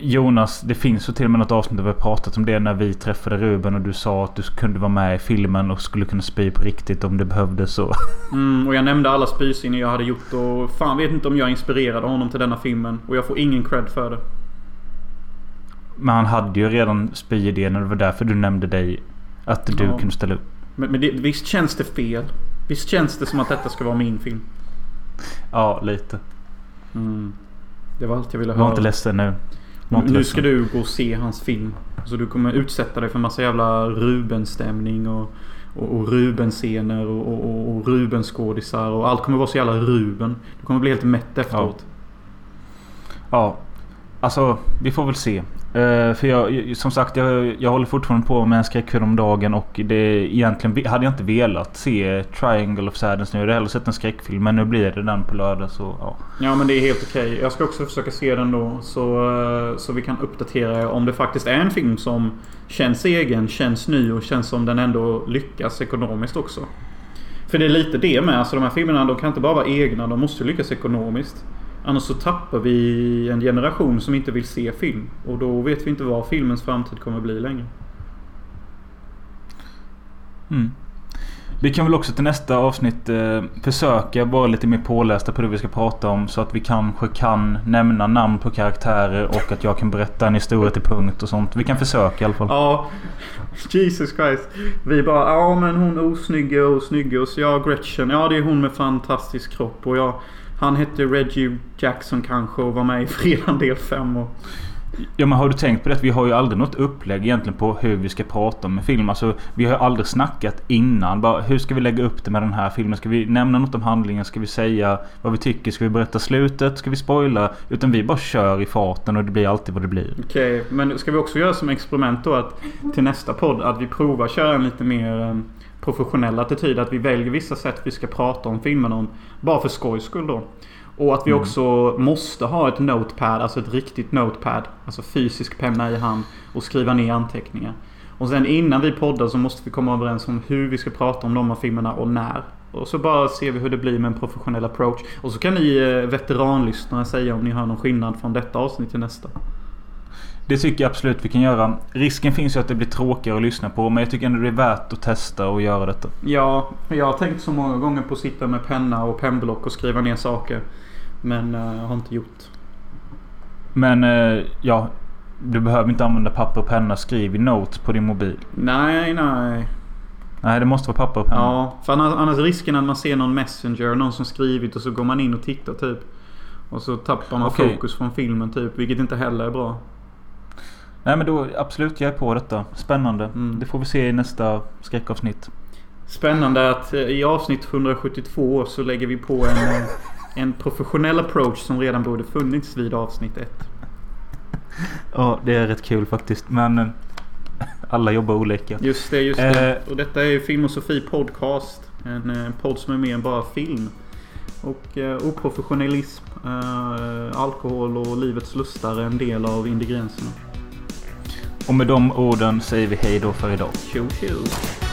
Jonas, det finns ju till och med något avsnitt där vi har pratat om det när vi träffade Ruben och du sa att du kunde vara med i filmen och skulle kunna spy på riktigt om det behövdes så. Mm, och jag nämnde alla spysyner jag hade gjort och fan vet inte om jag inspirerade honom till denna filmen. Och jag får ingen cred för det. Men han hade ju redan spyidén och det var därför du nämnde dig. Att du Ja. kunde ställa upp. Men, men det, visst känns det fel? Visst känns det som att detta ska vara min film? Ja, lite. Mm. Det var allt jag ville Var höra. inte ledsen nu. Inte Nu ledsen. ska du gå och se hans film. Så du kommer utsätta dig för massa jävla Ruben-stämning och, och, och Ruben-scener och, och, och, Ruben-skådisar. Och allt kommer vara så jävla Ruben. Du kommer bli helt mätt efteråt. Ja. Alltså, vi får väl se. Uh, för jag, som sagt, jag, jag håller fortfarande på med en skräckfilm om dagen och det egentligen hade jag inte velat se Triangle of Sadness nu. Jag hade hellre sett en skräckfilm men nu blir det den på lördag så ja. Ja men det är helt okej. Jag ska också försöka se den då. Så, eh, så vi kan uppdatera er om det faktiskt är en film som känns egen, känns ny och känns som den ändå lyckas ekonomiskt också. För det är lite det med. Alltså de här filmerna de kan inte bara vara egna. De måste lyckas ekonomiskt. Annars så tappar vi en generation som inte vill se film. Och då vet vi inte vad filmens framtid kommer bli längre. Mm. Vi kan väl också till nästa avsnitt eh, försöka vara lite mer pålästa på det vi ska prata om. Så att vi kanske kan nämna namn på karaktärer och att jag kan berätta en historia till punkt och sånt. Vi kan försöka i alla fall. Ja, Jesus Christ. Vi bara, ja men hon osnygga och snygga och så ja Gretchen. Ja det är hon med fantastisk kropp och ja han hette Reggie Jackson kanske och var med i Fredagen del 5 och... Ja men har du tänkt på det? Vi har ju aldrig något upplägg egentligen på hur vi ska prata om en film. Alltså vi har ju aldrig snackat innan. Bara, hur ska vi lägga upp det med den här filmen? Ska vi nämna något om handlingen? Ska vi säga vad vi tycker? Ska vi berätta slutet? Ska vi spoila? Utan vi bara kör i farten och det blir alltid vad det blir. Okej, men ska vi också göra som experiment då att till nästa podd att vi provar köra en lite mer eh, professionell attityd. Att vi väljer vissa sätt vi ska prata om filmen om. Bara för skojs skull då. Och att vi Mm. också måste ha ett notepad, alltså ett riktigt notepad. Alltså fysisk penna i hand och skriva ner anteckningar. Och sen innan vi poddar så måste vi komma överens om hur vi ska prata om de här filmerna och när. Och så bara ser vi hur det blir med en professionell approach. Och så kan ni eh, veteranlyssnare säga om ni hör någon skillnad från detta avsnitt till nästa. Det tycker jag absolut vi kan göra. Risken finns ju att det blir tråkigare att lyssna på. Men jag tycker ändå det är värt att testa och göra detta. Ja, jag har tänkt så många gånger på att sitta med penna och pennblock och skriva ner saker. Men eh, har inte gjort. Men eh, ja, du behöver inte använda papper och penna. Skriv i notes på din mobil. Nej, nej. Nej, det måste vara papper och penna. Ja, för annars, annars risken att man ser någon messenger, någon som skrivit och så går man in och tittar typ. Och så tappar man Okej. fokus från filmen typ, vilket inte heller är bra. Nej men då absolut, jag är på detta. Spännande. Mm. Det får vi se i nästa skräckavsnitt. Spännande att eh, i avsnitt 172 så lägger vi på en, eh, en professionell approach som redan borde funnits vid avsnitt 1. Ja, det är rätt kul faktiskt. Men eh, alla jobbar olika. Just det, just det. Eh. Och detta är ju Film och Sofie Podcast. En podd som är mer än bara film. Och eh, oprofessionalism, eh, alkohol och livets lustar är en del av ingredienserna. Och med de orden säger vi hej då för idag. Tjo tjo!